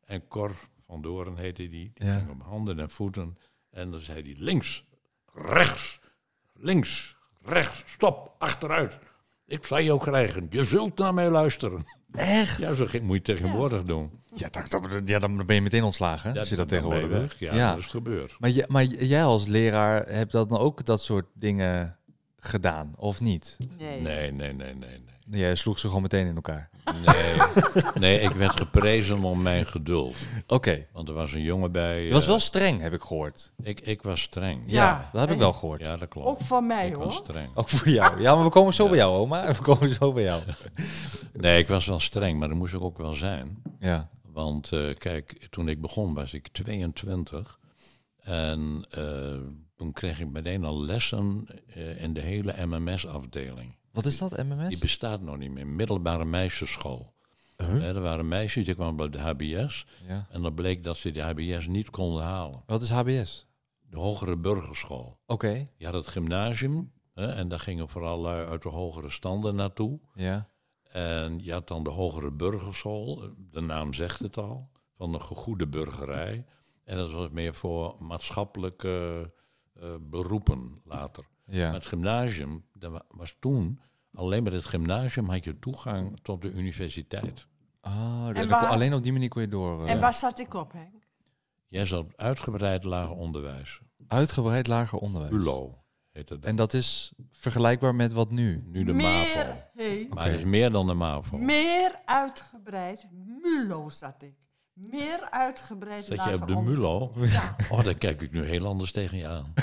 [SPEAKER 3] En Cor van Doren heette die, die
[SPEAKER 1] Ja.
[SPEAKER 3] ging op handen en voeten en dan zei hij links, rechts, links, rechts, stop, achteruit. Ik zal jou krijgen. Je zult naar mij luisteren.
[SPEAKER 1] Echt?
[SPEAKER 3] Ja, zo ging, moet je tegenwoordig doen.
[SPEAKER 1] Ja, dat, dat- ja, dan ben je meteen ontslagen, hè, als je dat
[SPEAKER 3] dan ben je
[SPEAKER 1] tegenwoordig
[SPEAKER 3] weg.
[SPEAKER 1] doet.
[SPEAKER 3] Ja, dat is gebeurd.
[SPEAKER 1] Maar, maar jij als leraar hebt dat dan ook dat soort dingen gedaan, of niet?
[SPEAKER 2] Nee.
[SPEAKER 3] Nee, nee, nee, nee, nee.
[SPEAKER 1] Jij sloeg ze gewoon meteen in elkaar.
[SPEAKER 3] Nee, nee ik werd geprezen om mijn geduld.
[SPEAKER 1] Oké.
[SPEAKER 3] Want er was een jongen bij.
[SPEAKER 1] Je was
[SPEAKER 3] eh,
[SPEAKER 1] wel streng, heb ik gehoord.
[SPEAKER 3] ik, ik was streng.
[SPEAKER 1] Ja,
[SPEAKER 2] Ja.
[SPEAKER 1] dat heb ik wel gehoord.
[SPEAKER 3] Ja, dat klopt.
[SPEAKER 2] Ook voor mij
[SPEAKER 3] ik was
[SPEAKER 2] hoor.
[SPEAKER 3] streng.
[SPEAKER 1] Ook voor jou. Ja, maar we komen zo bij jou, oma. We komen zo bij jou. (laughs)
[SPEAKER 3] Nee, ik was wel streng, maar dat moest ik ook wel zijn.
[SPEAKER 1] Ja.
[SPEAKER 3] Want eh, kijk, toen ik begon was ik 22. En eh, toen kreeg ik meteen al lessen eh, in de hele MMS-afdeling.
[SPEAKER 1] Wat is dat,
[SPEAKER 3] Die
[SPEAKER 1] MMS?
[SPEAKER 3] bestaat nog niet meer. Middelbare meisjesschool.
[SPEAKER 1] Huh?
[SPEAKER 3] Er waren meisjes die kwamen bij de HBS.
[SPEAKER 1] Ja.
[SPEAKER 3] En dan bleek dat ze de HBS niet konden halen.
[SPEAKER 1] Wat is HBS?
[SPEAKER 3] De hogere burgerschool.
[SPEAKER 1] Oké.
[SPEAKER 3] Je had het gymnasium. Hè, en daar gingen vooral lui uit de hogere standen naartoe.
[SPEAKER 1] Ja.
[SPEAKER 3] En je had dan de hogere burgerschool. De naam zegt het al. Van de gegoede burgerij. En dat was meer voor maatschappelijke eh, beroepen later.
[SPEAKER 1] Ja.
[SPEAKER 3] Maar het gymnasium, dat wa- was toen... Alleen met het gymnasium had je toegang tot de universiteit.
[SPEAKER 1] Oh,
[SPEAKER 2] waar-
[SPEAKER 1] kon- alleen op die manier kon je door. eh,
[SPEAKER 2] En waar zat ik op, Henk?
[SPEAKER 3] Jij zat uitgebreid lager onderwijs.
[SPEAKER 1] Uitgebreid lager onderwijs.
[SPEAKER 3] ULO heet het.
[SPEAKER 1] En dat is vergelijkbaar met wat nu?
[SPEAKER 3] nu de MAVO.
[SPEAKER 2] hey,
[SPEAKER 3] Maar het is meer dan de MAVO.
[SPEAKER 2] meer uitgebreid. Mulo zat ik. Meer uitgebreid.
[SPEAKER 3] Zat je op de MULO?
[SPEAKER 2] Ja. (laughs)
[SPEAKER 3] Oh, daar kijk ik nu heel anders tegen je aan. (laughs)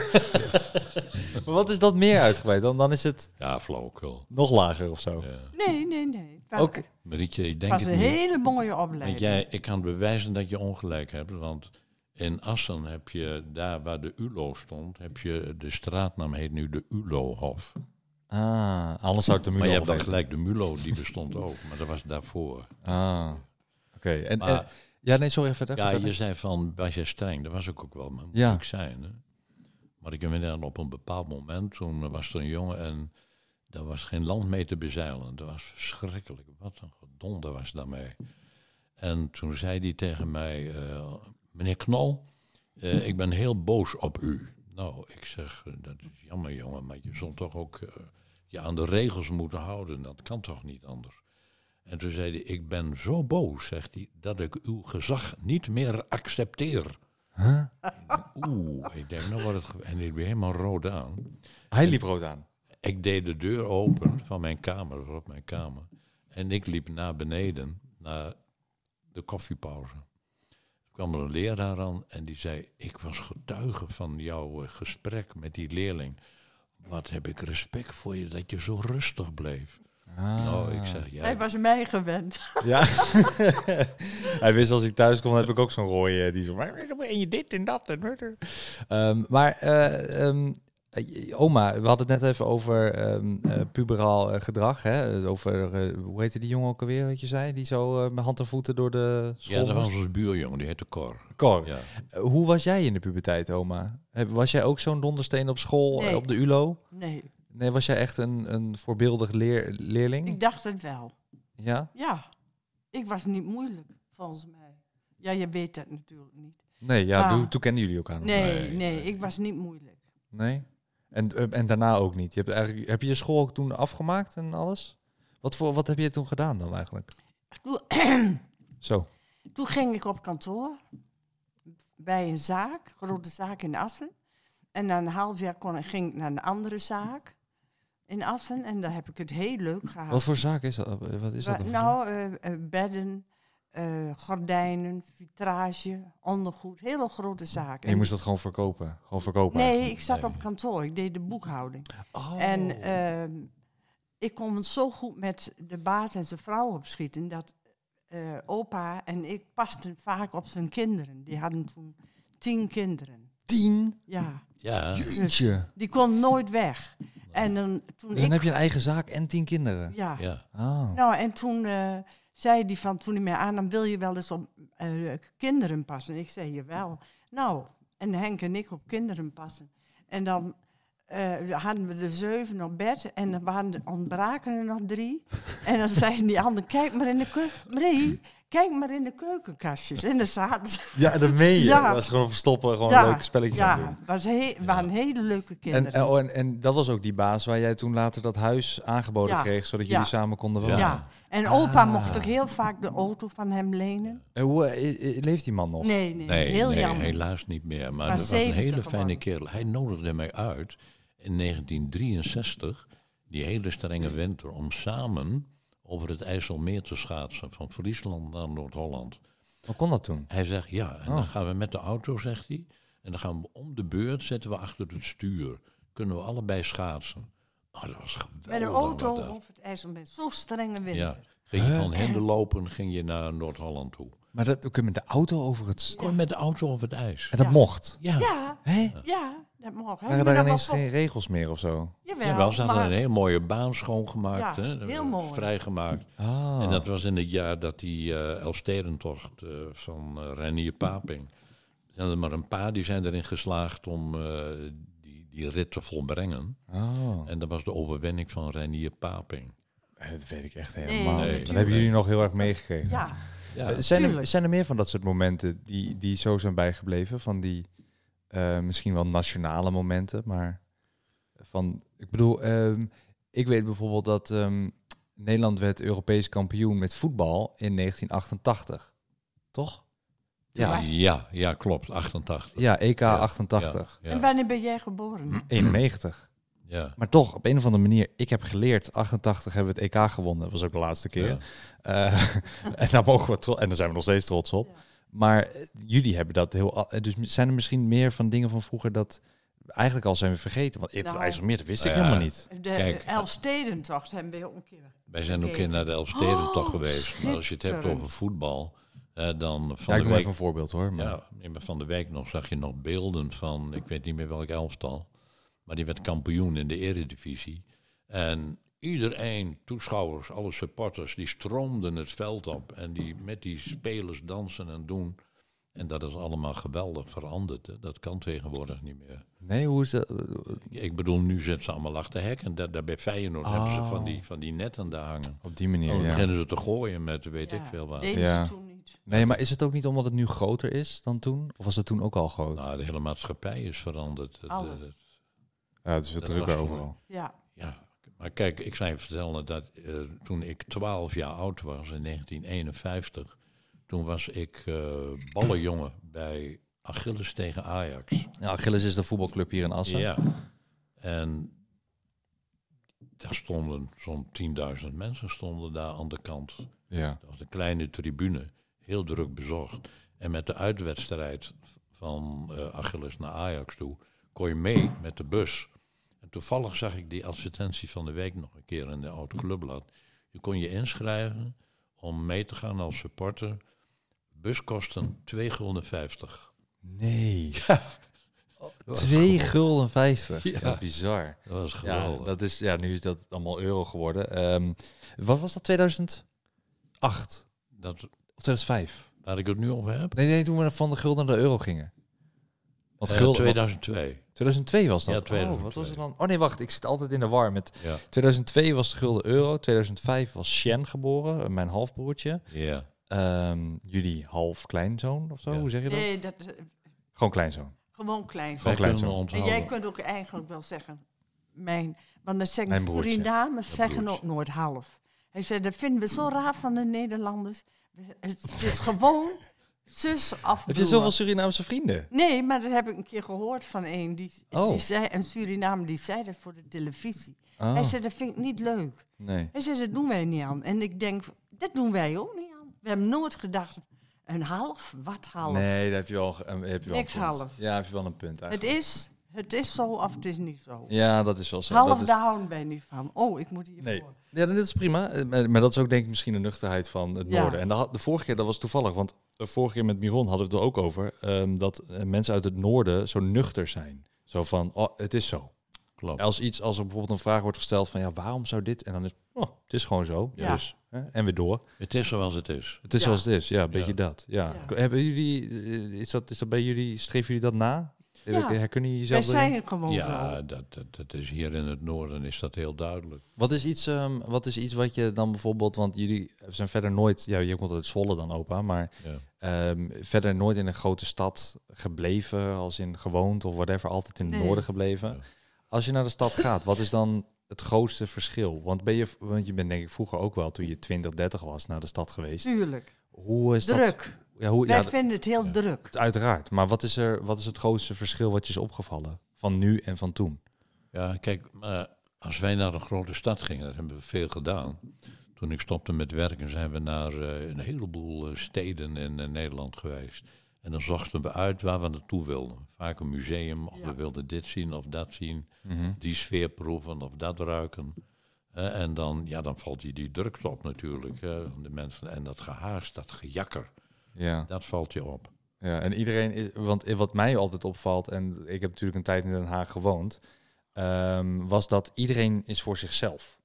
[SPEAKER 1] Maar wat is dat meer uitgebreid? Dan, dan is het
[SPEAKER 3] Ja, flauwekul.
[SPEAKER 1] nog lager of zo.
[SPEAKER 3] Ja.
[SPEAKER 2] Nee, nee, nee. Was,
[SPEAKER 1] Oké.
[SPEAKER 3] Marietje, ik
[SPEAKER 2] het
[SPEAKER 3] denk
[SPEAKER 2] was
[SPEAKER 3] het
[SPEAKER 2] een
[SPEAKER 3] niet.
[SPEAKER 2] hele mooie
[SPEAKER 3] Want
[SPEAKER 2] opleiding.
[SPEAKER 3] jij, ik kan bewijzen dat je ongelijk hebt. Want in Assen heb je, daar waar de ULO stond, heb je, de straatnaam heet nu de ULO-hof.
[SPEAKER 1] Ah, anders zou het de
[SPEAKER 3] Maar je
[SPEAKER 1] Mulo
[SPEAKER 3] hebt dan gelijk de Mulo, die bestond ook. Maar dat was daarvoor.
[SPEAKER 1] Ah, oké. En,
[SPEAKER 3] Maar-
[SPEAKER 1] en- ja, nee, sorry, verder.
[SPEAKER 3] Ja,
[SPEAKER 1] verder.
[SPEAKER 3] je zei van, was jij streng? Dat was ik ook wel, maar moet
[SPEAKER 1] Ja.
[SPEAKER 3] ik zijn. Hè? Maar ik me op een bepaald moment, toen was er een jongen en daar was geen land mee te bezeilen. Dat was verschrikkelijk. Wat een gedonder was daarmee. En toen zei hij tegen mij, eh, meneer Knol, eh, ik ben heel boos op u. Nou, ik zeg, eh, dat is jammer jongen, maar je zult toch ook je aan de regels moeten houden. Dat kan toch niet anders. En toen zei hij, ik ben zo boos, zegt hij, dat ik uw gezag niet meer accepteer.
[SPEAKER 1] Huh?
[SPEAKER 3] Oeh, ik denk, nou wordt het... En ik ben helemaal rood aan.
[SPEAKER 1] Hij liep rood aan.
[SPEAKER 3] Ik deed de deur open van mijn kamer, op mijn kamer. En ik liep naar beneden, naar de koffiepauze. Er kwam er een leraar aan en die zei, ik was getuige van jouw eh, gesprek met die leerling. Wat heb ik respect voor je dat je zo rustig bleef.
[SPEAKER 1] Ah.
[SPEAKER 3] Nou, ik zeg,
[SPEAKER 2] Hij
[SPEAKER 3] ja,
[SPEAKER 2] was mij gewend.
[SPEAKER 1] Ja. (laughs) (laughs) Hij wist als ik thuis kom, heb ik ook zo'n rooie eh, die zo... En je dit en dat. En Ehm, maar eh, ehm, eh, oma, we hadden het net even over ehm eh, puberaal gedrag. Hè? Over, eh, hoe heette die jongen ook alweer, wat je zei? Die zo eh, met hand en voeten door de school
[SPEAKER 3] ja, dat was onze buurjongen, die heette Cor.
[SPEAKER 1] Cor.
[SPEAKER 3] Ja.
[SPEAKER 1] Hoe was jij in de puberteit, oma? Was jij ook zo'n dondersteen op school,
[SPEAKER 2] Nee.
[SPEAKER 1] op de ULO?
[SPEAKER 2] Nee,
[SPEAKER 1] Nee, was jij echt een, een voorbeeldig leer, leerling?
[SPEAKER 2] ik dacht het wel.
[SPEAKER 1] Ja?
[SPEAKER 2] Ja, ik was niet moeilijk, volgens mij. Ja, je weet dat natuurlijk niet.
[SPEAKER 1] Nee, ja,
[SPEAKER 2] Ah.
[SPEAKER 1] toen, kenden jullie elkaar nog niet.
[SPEAKER 2] Nee,
[SPEAKER 3] Nee,
[SPEAKER 2] nee, ik was niet moeilijk.
[SPEAKER 1] Nee? En, eh, en daarna ook niet? Je hebt, eigenlijk, heb je je school ook toen afgemaakt en alles? Wat, voor, wat heb je toen gedaan dan eigenlijk?
[SPEAKER 2] Toen, (clears throat)
[SPEAKER 1] Zo.
[SPEAKER 2] toen ging ik op kantoor bij een zaak, grote zaak in Assen. En na een half jaar kon, ik- ging ik naar een andere zaak in Assen. En daar heb ik het heel leuk gehad.
[SPEAKER 1] Wat voor zaak is dat? Wat is dat?
[SPEAKER 2] Nou, eh, eh, bedden, eh, gordijnen, vitrage, ondergoed. Hele grote zaak.
[SPEAKER 1] En je moest dat gewoon verkopen? Gewoon verkopen
[SPEAKER 2] Nee,
[SPEAKER 1] eigenlijk?
[SPEAKER 2] ik zat
[SPEAKER 3] Nee.
[SPEAKER 2] op kantoor. Ik deed de boekhouding.
[SPEAKER 1] Oh.
[SPEAKER 2] En ehm, ik kon het zo goed met de baas en zijn vrouw opschieten dat eh, opa en ik pasten vaak op zijn kinderen. Die hadden toen tien kinderen.
[SPEAKER 1] tien?
[SPEAKER 2] Ja,
[SPEAKER 3] Ja,
[SPEAKER 1] Jeetje.
[SPEAKER 2] die kon nooit weg. En dan, toen
[SPEAKER 1] Dus dan
[SPEAKER 2] ik...
[SPEAKER 1] heb je een eigen zaak en tien kinderen?
[SPEAKER 2] Ja.
[SPEAKER 3] ja.
[SPEAKER 1] Ah.
[SPEAKER 2] Nou, en toen eh, zei hij van, toen hij mij aannam, wil je wel eens op eh, kinderen passen? Ik zei, jawel. Nou, en Henk en ik op kinderen passen. En dan eh, hadden we de zeven op bed en dan waren er, ontbraken er nog drie. en dan (laughs) zeiden die anderen, kijk maar in de keuken. Nee, kijk maar in de keukenkastjes. En dan zaten ze.
[SPEAKER 1] Ja, dat meen je.
[SPEAKER 2] Ja.
[SPEAKER 1] Dat was gewoon verstoppen, gewoon
[SPEAKER 2] Ja,
[SPEAKER 1] leuke spelletjes aan
[SPEAKER 2] Ja,
[SPEAKER 1] doen.
[SPEAKER 2] was he waren hele leuke
[SPEAKER 1] En,
[SPEAKER 2] kinderen.
[SPEAKER 1] en, oh, en, en dat was ook die baas waar jij toen later dat huis aangeboden
[SPEAKER 2] Ja.
[SPEAKER 1] kreeg, zodat
[SPEAKER 2] Ja.
[SPEAKER 1] jullie samen konden wonen.
[SPEAKER 2] ja. En opa
[SPEAKER 1] Ah.
[SPEAKER 2] mocht ook heel vaak de auto van hem lenen.
[SPEAKER 1] En hoe eh, eh, leeft die man nog?
[SPEAKER 2] Nee, nee,
[SPEAKER 3] Nee,
[SPEAKER 2] heel
[SPEAKER 3] nee,
[SPEAKER 2] jammer.
[SPEAKER 3] helaas niet meer. Maar
[SPEAKER 2] Maar
[SPEAKER 3] dat was een
[SPEAKER 2] 70
[SPEAKER 3] hele fijne kerel. Hij nodigde mij uit in 1963, die hele strenge winter, om samen over het IJsselmeer te schaatsen, van Friesland naar Noord-Holland.
[SPEAKER 1] Hoe kon dat toen?
[SPEAKER 3] Hij zegt, ja, en
[SPEAKER 1] Oh.
[SPEAKER 3] dan gaan we met de auto, zegt hij, en dan gaan we om de beurt, zetten we achter het stuur. Kunnen we allebei schaatsen. Nou, dat was geweldig.
[SPEAKER 2] Met een
[SPEAKER 3] was
[SPEAKER 2] auto over het IJsselmeer. Zo strenge winter.
[SPEAKER 3] Ja, ging je van Hende lopen, ging je naar Noord-Holland toe.
[SPEAKER 1] Maar dat kun je met de auto over het... st-
[SPEAKER 3] Kon je met de auto over het ijs.
[SPEAKER 1] En dat
[SPEAKER 2] Ja.
[SPEAKER 1] mocht?
[SPEAKER 3] Ja,
[SPEAKER 2] Ja, ja, dat mag.
[SPEAKER 1] Waren
[SPEAKER 2] Maar
[SPEAKER 1] daar
[SPEAKER 2] dat
[SPEAKER 1] ineens geen regels meer of zo?
[SPEAKER 2] Jawel,
[SPEAKER 3] Jawel, ze hadden
[SPEAKER 2] maar-
[SPEAKER 3] een heel mooie baan schoongemaakt.
[SPEAKER 2] Ja,
[SPEAKER 3] hè,
[SPEAKER 2] heel mooi.
[SPEAKER 3] Vrijgemaakt.
[SPEAKER 1] Ah.
[SPEAKER 3] En dat was in het jaar dat die eh Elfstedentocht eh, van eh Reinier Paping. Er zijn er maar een paar die zijn erin geslaagd om eh, die, die rit te volbrengen.
[SPEAKER 1] Oh.
[SPEAKER 3] En dat was de overwinning van Reinier Paping.
[SPEAKER 1] Dat weet ik echt helemaal
[SPEAKER 3] nee,
[SPEAKER 1] niet. Dat hebben jullie nog heel erg meegekregen.
[SPEAKER 2] Ja,
[SPEAKER 3] Ja,
[SPEAKER 1] Eh, zijn, er,
[SPEAKER 2] tuurlijk.
[SPEAKER 1] zijn er meer van dat soort momenten die, die zo zijn bijgebleven? Van die eh, misschien wel nationale momenten, maar van, ik bedoel, ehm, ik weet bijvoorbeeld dat ehm, Nederland werd Europees kampioen met voetbal in 1988. Toch? Ja,
[SPEAKER 3] ja, ja, klopt. 88.
[SPEAKER 1] ja EK
[SPEAKER 3] Ja,
[SPEAKER 1] 88.
[SPEAKER 3] Ja,
[SPEAKER 2] en wanneer ben jij geboren?
[SPEAKER 1] 91.
[SPEAKER 3] ja.
[SPEAKER 1] Maar toch, op een of andere manier, ik heb geleerd, 88 hebben we het EK gewonnen. Dat was ook de laatste keer.
[SPEAKER 3] Ja.
[SPEAKER 1] Eh, (laughs) en daar mogen we trots, en daar zijn we nog steeds trots op.
[SPEAKER 2] Ja.
[SPEAKER 1] Maar eh, jullie hebben dat heel. a- Dus zijn er misschien meer van dingen van vroeger dat eigenlijk al zijn we vergeten? Want het
[SPEAKER 2] Nou.
[SPEAKER 1] IJsselmeer, dat wist ik
[SPEAKER 3] Nou ja.
[SPEAKER 1] helemaal niet.
[SPEAKER 2] De
[SPEAKER 3] Kijk.
[SPEAKER 2] Elfstedentocht hebben we ook een keer.
[SPEAKER 3] Wij zijn ook een keer naar de Elfstedentocht
[SPEAKER 2] Oh,
[SPEAKER 3] geweest. Maar als je het hebt over voetbal, eh, dan
[SPEAKER 1] Ja,
[SPEAKER 3] van
[SPEAKER 1] ik
[SPEAKER 3] de week
[SPEAKER 1] even een voorbeeld hoor. Maar.
[SPEAKER 3] Ja, nee, maar van de week nog zag je nog beelden van, ik weet niet meer welk elftal, maar die werd kampioen in de eredivisie. En iedereen, toeschouwers, alle supporters, die stroomden het veld op. En die met die spelers dansen en doen. En dat is allemaal geweldig veranderd. Hè. Dat kan tegenwoordig niet meer.
[SPEAKER 1] Nee, hoe is dat?
[SPEAKER 3] Ik bedoel, nu zitten ze allemaal achter hek. En daar, daar bij Feyenoord hebben ze van
[SPEAKER 1] Oh.
[SPEAKER 3] die, van die netten daar hangen.
[SPEAKER 1] Op die manier,
[SPEAKER 3] Oh, dan
[SPEAKER 1] ja.
[SPEAKER 3] beginnen ze te gooien met weet ik veel wat.
[SPEAKER 2] Deden
[SPEAKER 1] Ja.
[SPEAKER 2] ze toen niet.
[SPEAKER 1] Nee, maar is het ook niet omdat het nu groter is dan toen? Of was het toen ook al groot?
[SPEAKER 3] Nou, de hele maatschappij is veranderd. Het,
[SPEAKER 2] Alles.
[SPEAKER 3] het-
[SPEAKER 1] ja, het is weer
[SPEAKER 3] dat
[SPEAKER 1] drukker
[SPEAKER 3] was
[SPEAKER 1] overal.
[SPEAKER 2] Ja.
[SPEAKER 3] Maar kijk, ik je vertellen dat eh, toen ik 12 jaar oud was, in 1951, toen was ik eh ballenjongen bij Achilles tegen Ajax.
[SPEAKER 1] Ja, Achilles is de voetbalclub hier in Assen.
[SPEAKER 3] Ja. En daar stonden zo'n 10.000 mensen stonden daar aan de kant.
[SPEAKER 1] ja.
[SPEAKER 3] Dat was een kleine tribune, heel druk bezocht. En met de uitwedstrijd van eh, Achilles naar Ajax toe, kon je mee met de bus. Toevallig zag ik die advertentie van de week nog een keer in de Oud Clubblad. Je kon je inschrijven om mee te gaan als supporter. Buskosten 2,50 gulden.
[SPEAKER 1] Nee. (laughs)
[SPEAKER 3] was
[SPEAKER 1] 2 gulden 50.
[SPEAKER 3] Ja.
[SPEAKER 1] Ja. bizar.
[SPEAKER 3] Dat was
[SPEAKER 1] Ja,
[SPEAKER 3] geweldig.
[SPEAKER 1] dat is, ja, nu is dat allemaal euro geworden. Ehm, wat was dat, 2008?
[SPEAKER 3] Dat,
[SPEAKER 1] Of 2005?
[SPEAKER 3] waar ik het nu over heb?
[SPEAKER 1] Nee, nee, toen we van de gulden naar de euro gingen. Want
[SPEAKER 3] Eh,
[SPEAKER 1] gulden,
[SPEAKER 3] 2002.
[SPEAKER 1] 2002 was dat?
[SPEAKER 3] Ja,
[SPEAKER 1] Oh,
[SPEAKER 3] 2002.
[SPEAKER 1] wat was het dan? Oh nee, wacht, ik zit altijd in de war met...
[SPEAKER 3] Ja.
[SPEAKER 1] 2002 was de gulden euro, 2005 was Shen geboren, eh, mijn halfbroertje.
[SPEAKER 3] ja.
[SPEAKER 1] Ehm, jullie half kleinzoon of zo,
[SPEAKER 3] Ja.
[SPEAKER 1] hoe zeg je dat?
[SPEAKER 2] Nee, dat is
[SPEAKER 1] Gewoon kleinzoon.
[SPEAKER 2] gewoon klein.
[SPEAKER 3] Wij
[SPEAKER 1] klein
[SPEAKER 3] kunnen
[SPEAKER 1] zo.
[SPEAKER 2] En jij kunt ook eigenlijk wel zeggen, mijn, want dan zeggen. Surinamers zeggen ook nooit half. Hij zei, dat vinden we zo raar van de Nederlanders. Het is gewoon zus
[SPEAKER 1] Heb je zoveel Surinaamse vrienden?
[SPEAKER 2] Nee, maar dat heb ik een keer gehoord van een. Die,
[SPEAKER 1] Oh.
[SPEAKER 2] die zei, een Surinamer die zei dat voor de televisie.
[SPEAKER 1] Oh,
[SPEAKER 2] Hij zei, dat vind ik niet leuk.
[SPEAKER 1] nee.
[SPEAKER 2] Hij zei, dat doen wij niet aan. En ik denk, dat doen wij ook niet aan. We hebben nooit gedacht, een half? Wat half?
[SPEAKER 1] Nee, daar heb je wel, een- heb je wel
[SPEAKER 2] Niks
[SPEAKER 1] een punt.
[SPEAKER 2] half.
[SPEAKER 1] Ja, heb je wel een punt
[SPEAKER 2] het,
[SPEAKER 1] eigenlijk.
[SPEAKER 2] is, het is zo of het is niet zo.
[SPEAKER 1] Ja, dat is wel zo.
[SPEAKER 2] half,
[SPEAKER 1] dat is...
[SPEAKER 2] houden wij niet van. Oh, ik moet hiervoor.
[SPEAKER 1] Nee. Ja, dat is prima. Eh, Maar, dat is ook denk ik misschien de nuchterheid van het
[SPEAKER 2] Ja.
[SPEAKER 1] noorden. En de, de vorige keer, dat was toevallig, want de vorige keer met Miron hadden we het er ook over, ehm, dat eh, mensen uit het noorden zo nuchter zijn. Zo van, oh, het is zo.
[SPEAKER 3] Klopt.
[SPEAKER 1] Als iets, als er bijvoorbeeld een vraag wordt gesteld van, ja, waarom zou dit? En dan is, oh, het is gewoon zo.
[SPEAKER 2] Ja.
[SPEAKER 1] Dus, hè, en weer door.
[SPEAKER 3] Het is zoals het is.
[SPEAKER 1] Het is
[SPEAKER 2] Ja.
[SPEAKER 1] zoals het is. Ja, een beetje
[SPEAKER 3] Ja.
[SPEAKER 1] dat. Ja.
[SPEAKER 2] Ja.
[SPEAKER 1] Hebben jullie, eh, is dat, is dat bij jullie, streven jullie dat na?
[SPEAKER 2] Ja.
[SPEAKER 1] Jullie
[SPEAKER 2] wij
[SPEAKER 1] jezelf erin?
[SPEAKER 2] zijn gewoon
[SPEAKER 3] Ja,
[SPEAKER 2] zo.
[SPEAKER 3] dat, dat, dat is hier in het noorden is dat heel duidelijk.
[SPEAKER 1] Wat is, iets, ehm, wat is iets wat je dan bijvoorbeeld, want jullie zijn verder nooit, ja, je komt uit Zwolle dan opa, maar
[SPEAKER 3] Ja.
[SPEAKER 1] ehm, verder nooit in een grote stad gebleven, als in gewoond of whatever, altijd in het
[SPEAKER 2] Nee.
[SPEAKER 1] noorden gebleven.
[SPEAKER 3] Ja.
[SPEAKER 1] Als je naar de stad gaat, wat is dan het grootste verschil? Want, ben je, want je bent denk ik vroeger ook wel, toen je 20, 30 was, naar de stad geweest.
[SPEAKER 2] Tuurlijk.
[SPEAKER 1] Hoe is dat? Ja, hoe,
[SPEAKER 2] wij
[SPEAKER 1] ja,
[SPEAKER 2] vinden het heel
[SPEAKER 3] Ja.
[SPEAKER 2] druk.
[SPEAKER 1] uiteraard. Maar wat is, er, wat is het grootste verschil wat je is opgevallen van nu en van toen?
[SPEAKER 3] Ja, kijk, maar als wij naar een grote stad gingen, dat hebben we veel gedaan. Toen ik stopte met werken zijn we naar eh, een heleboel eh, steden in eh, Nederland geweest. En dan zochten we uit waar we naartoe wilden. Vaak een museum, of
[SPEAKER 2] Ja.
[SPEAKER 3] we wilden dit zien of dat zien.
[SPEAKER 1] Mhm.
[SPEAKER 3] Die sfeer proeven of dat ruiken. Eh, en dan, ja, dan valt je die drukte op natuurlijk. eh, van de mensen. En dat gehaast, dat gejakker,
[SPEAKER 1] Ja.
[SPEAKER 3] dat valt je op.
[SPEAKER 1] Ja, en iedereen is, want wat mij altijd opvalt, en ik heb natuurlijk een tijd in Den Haag gewoond, ehm, was dat iedereen is voor zichzelf.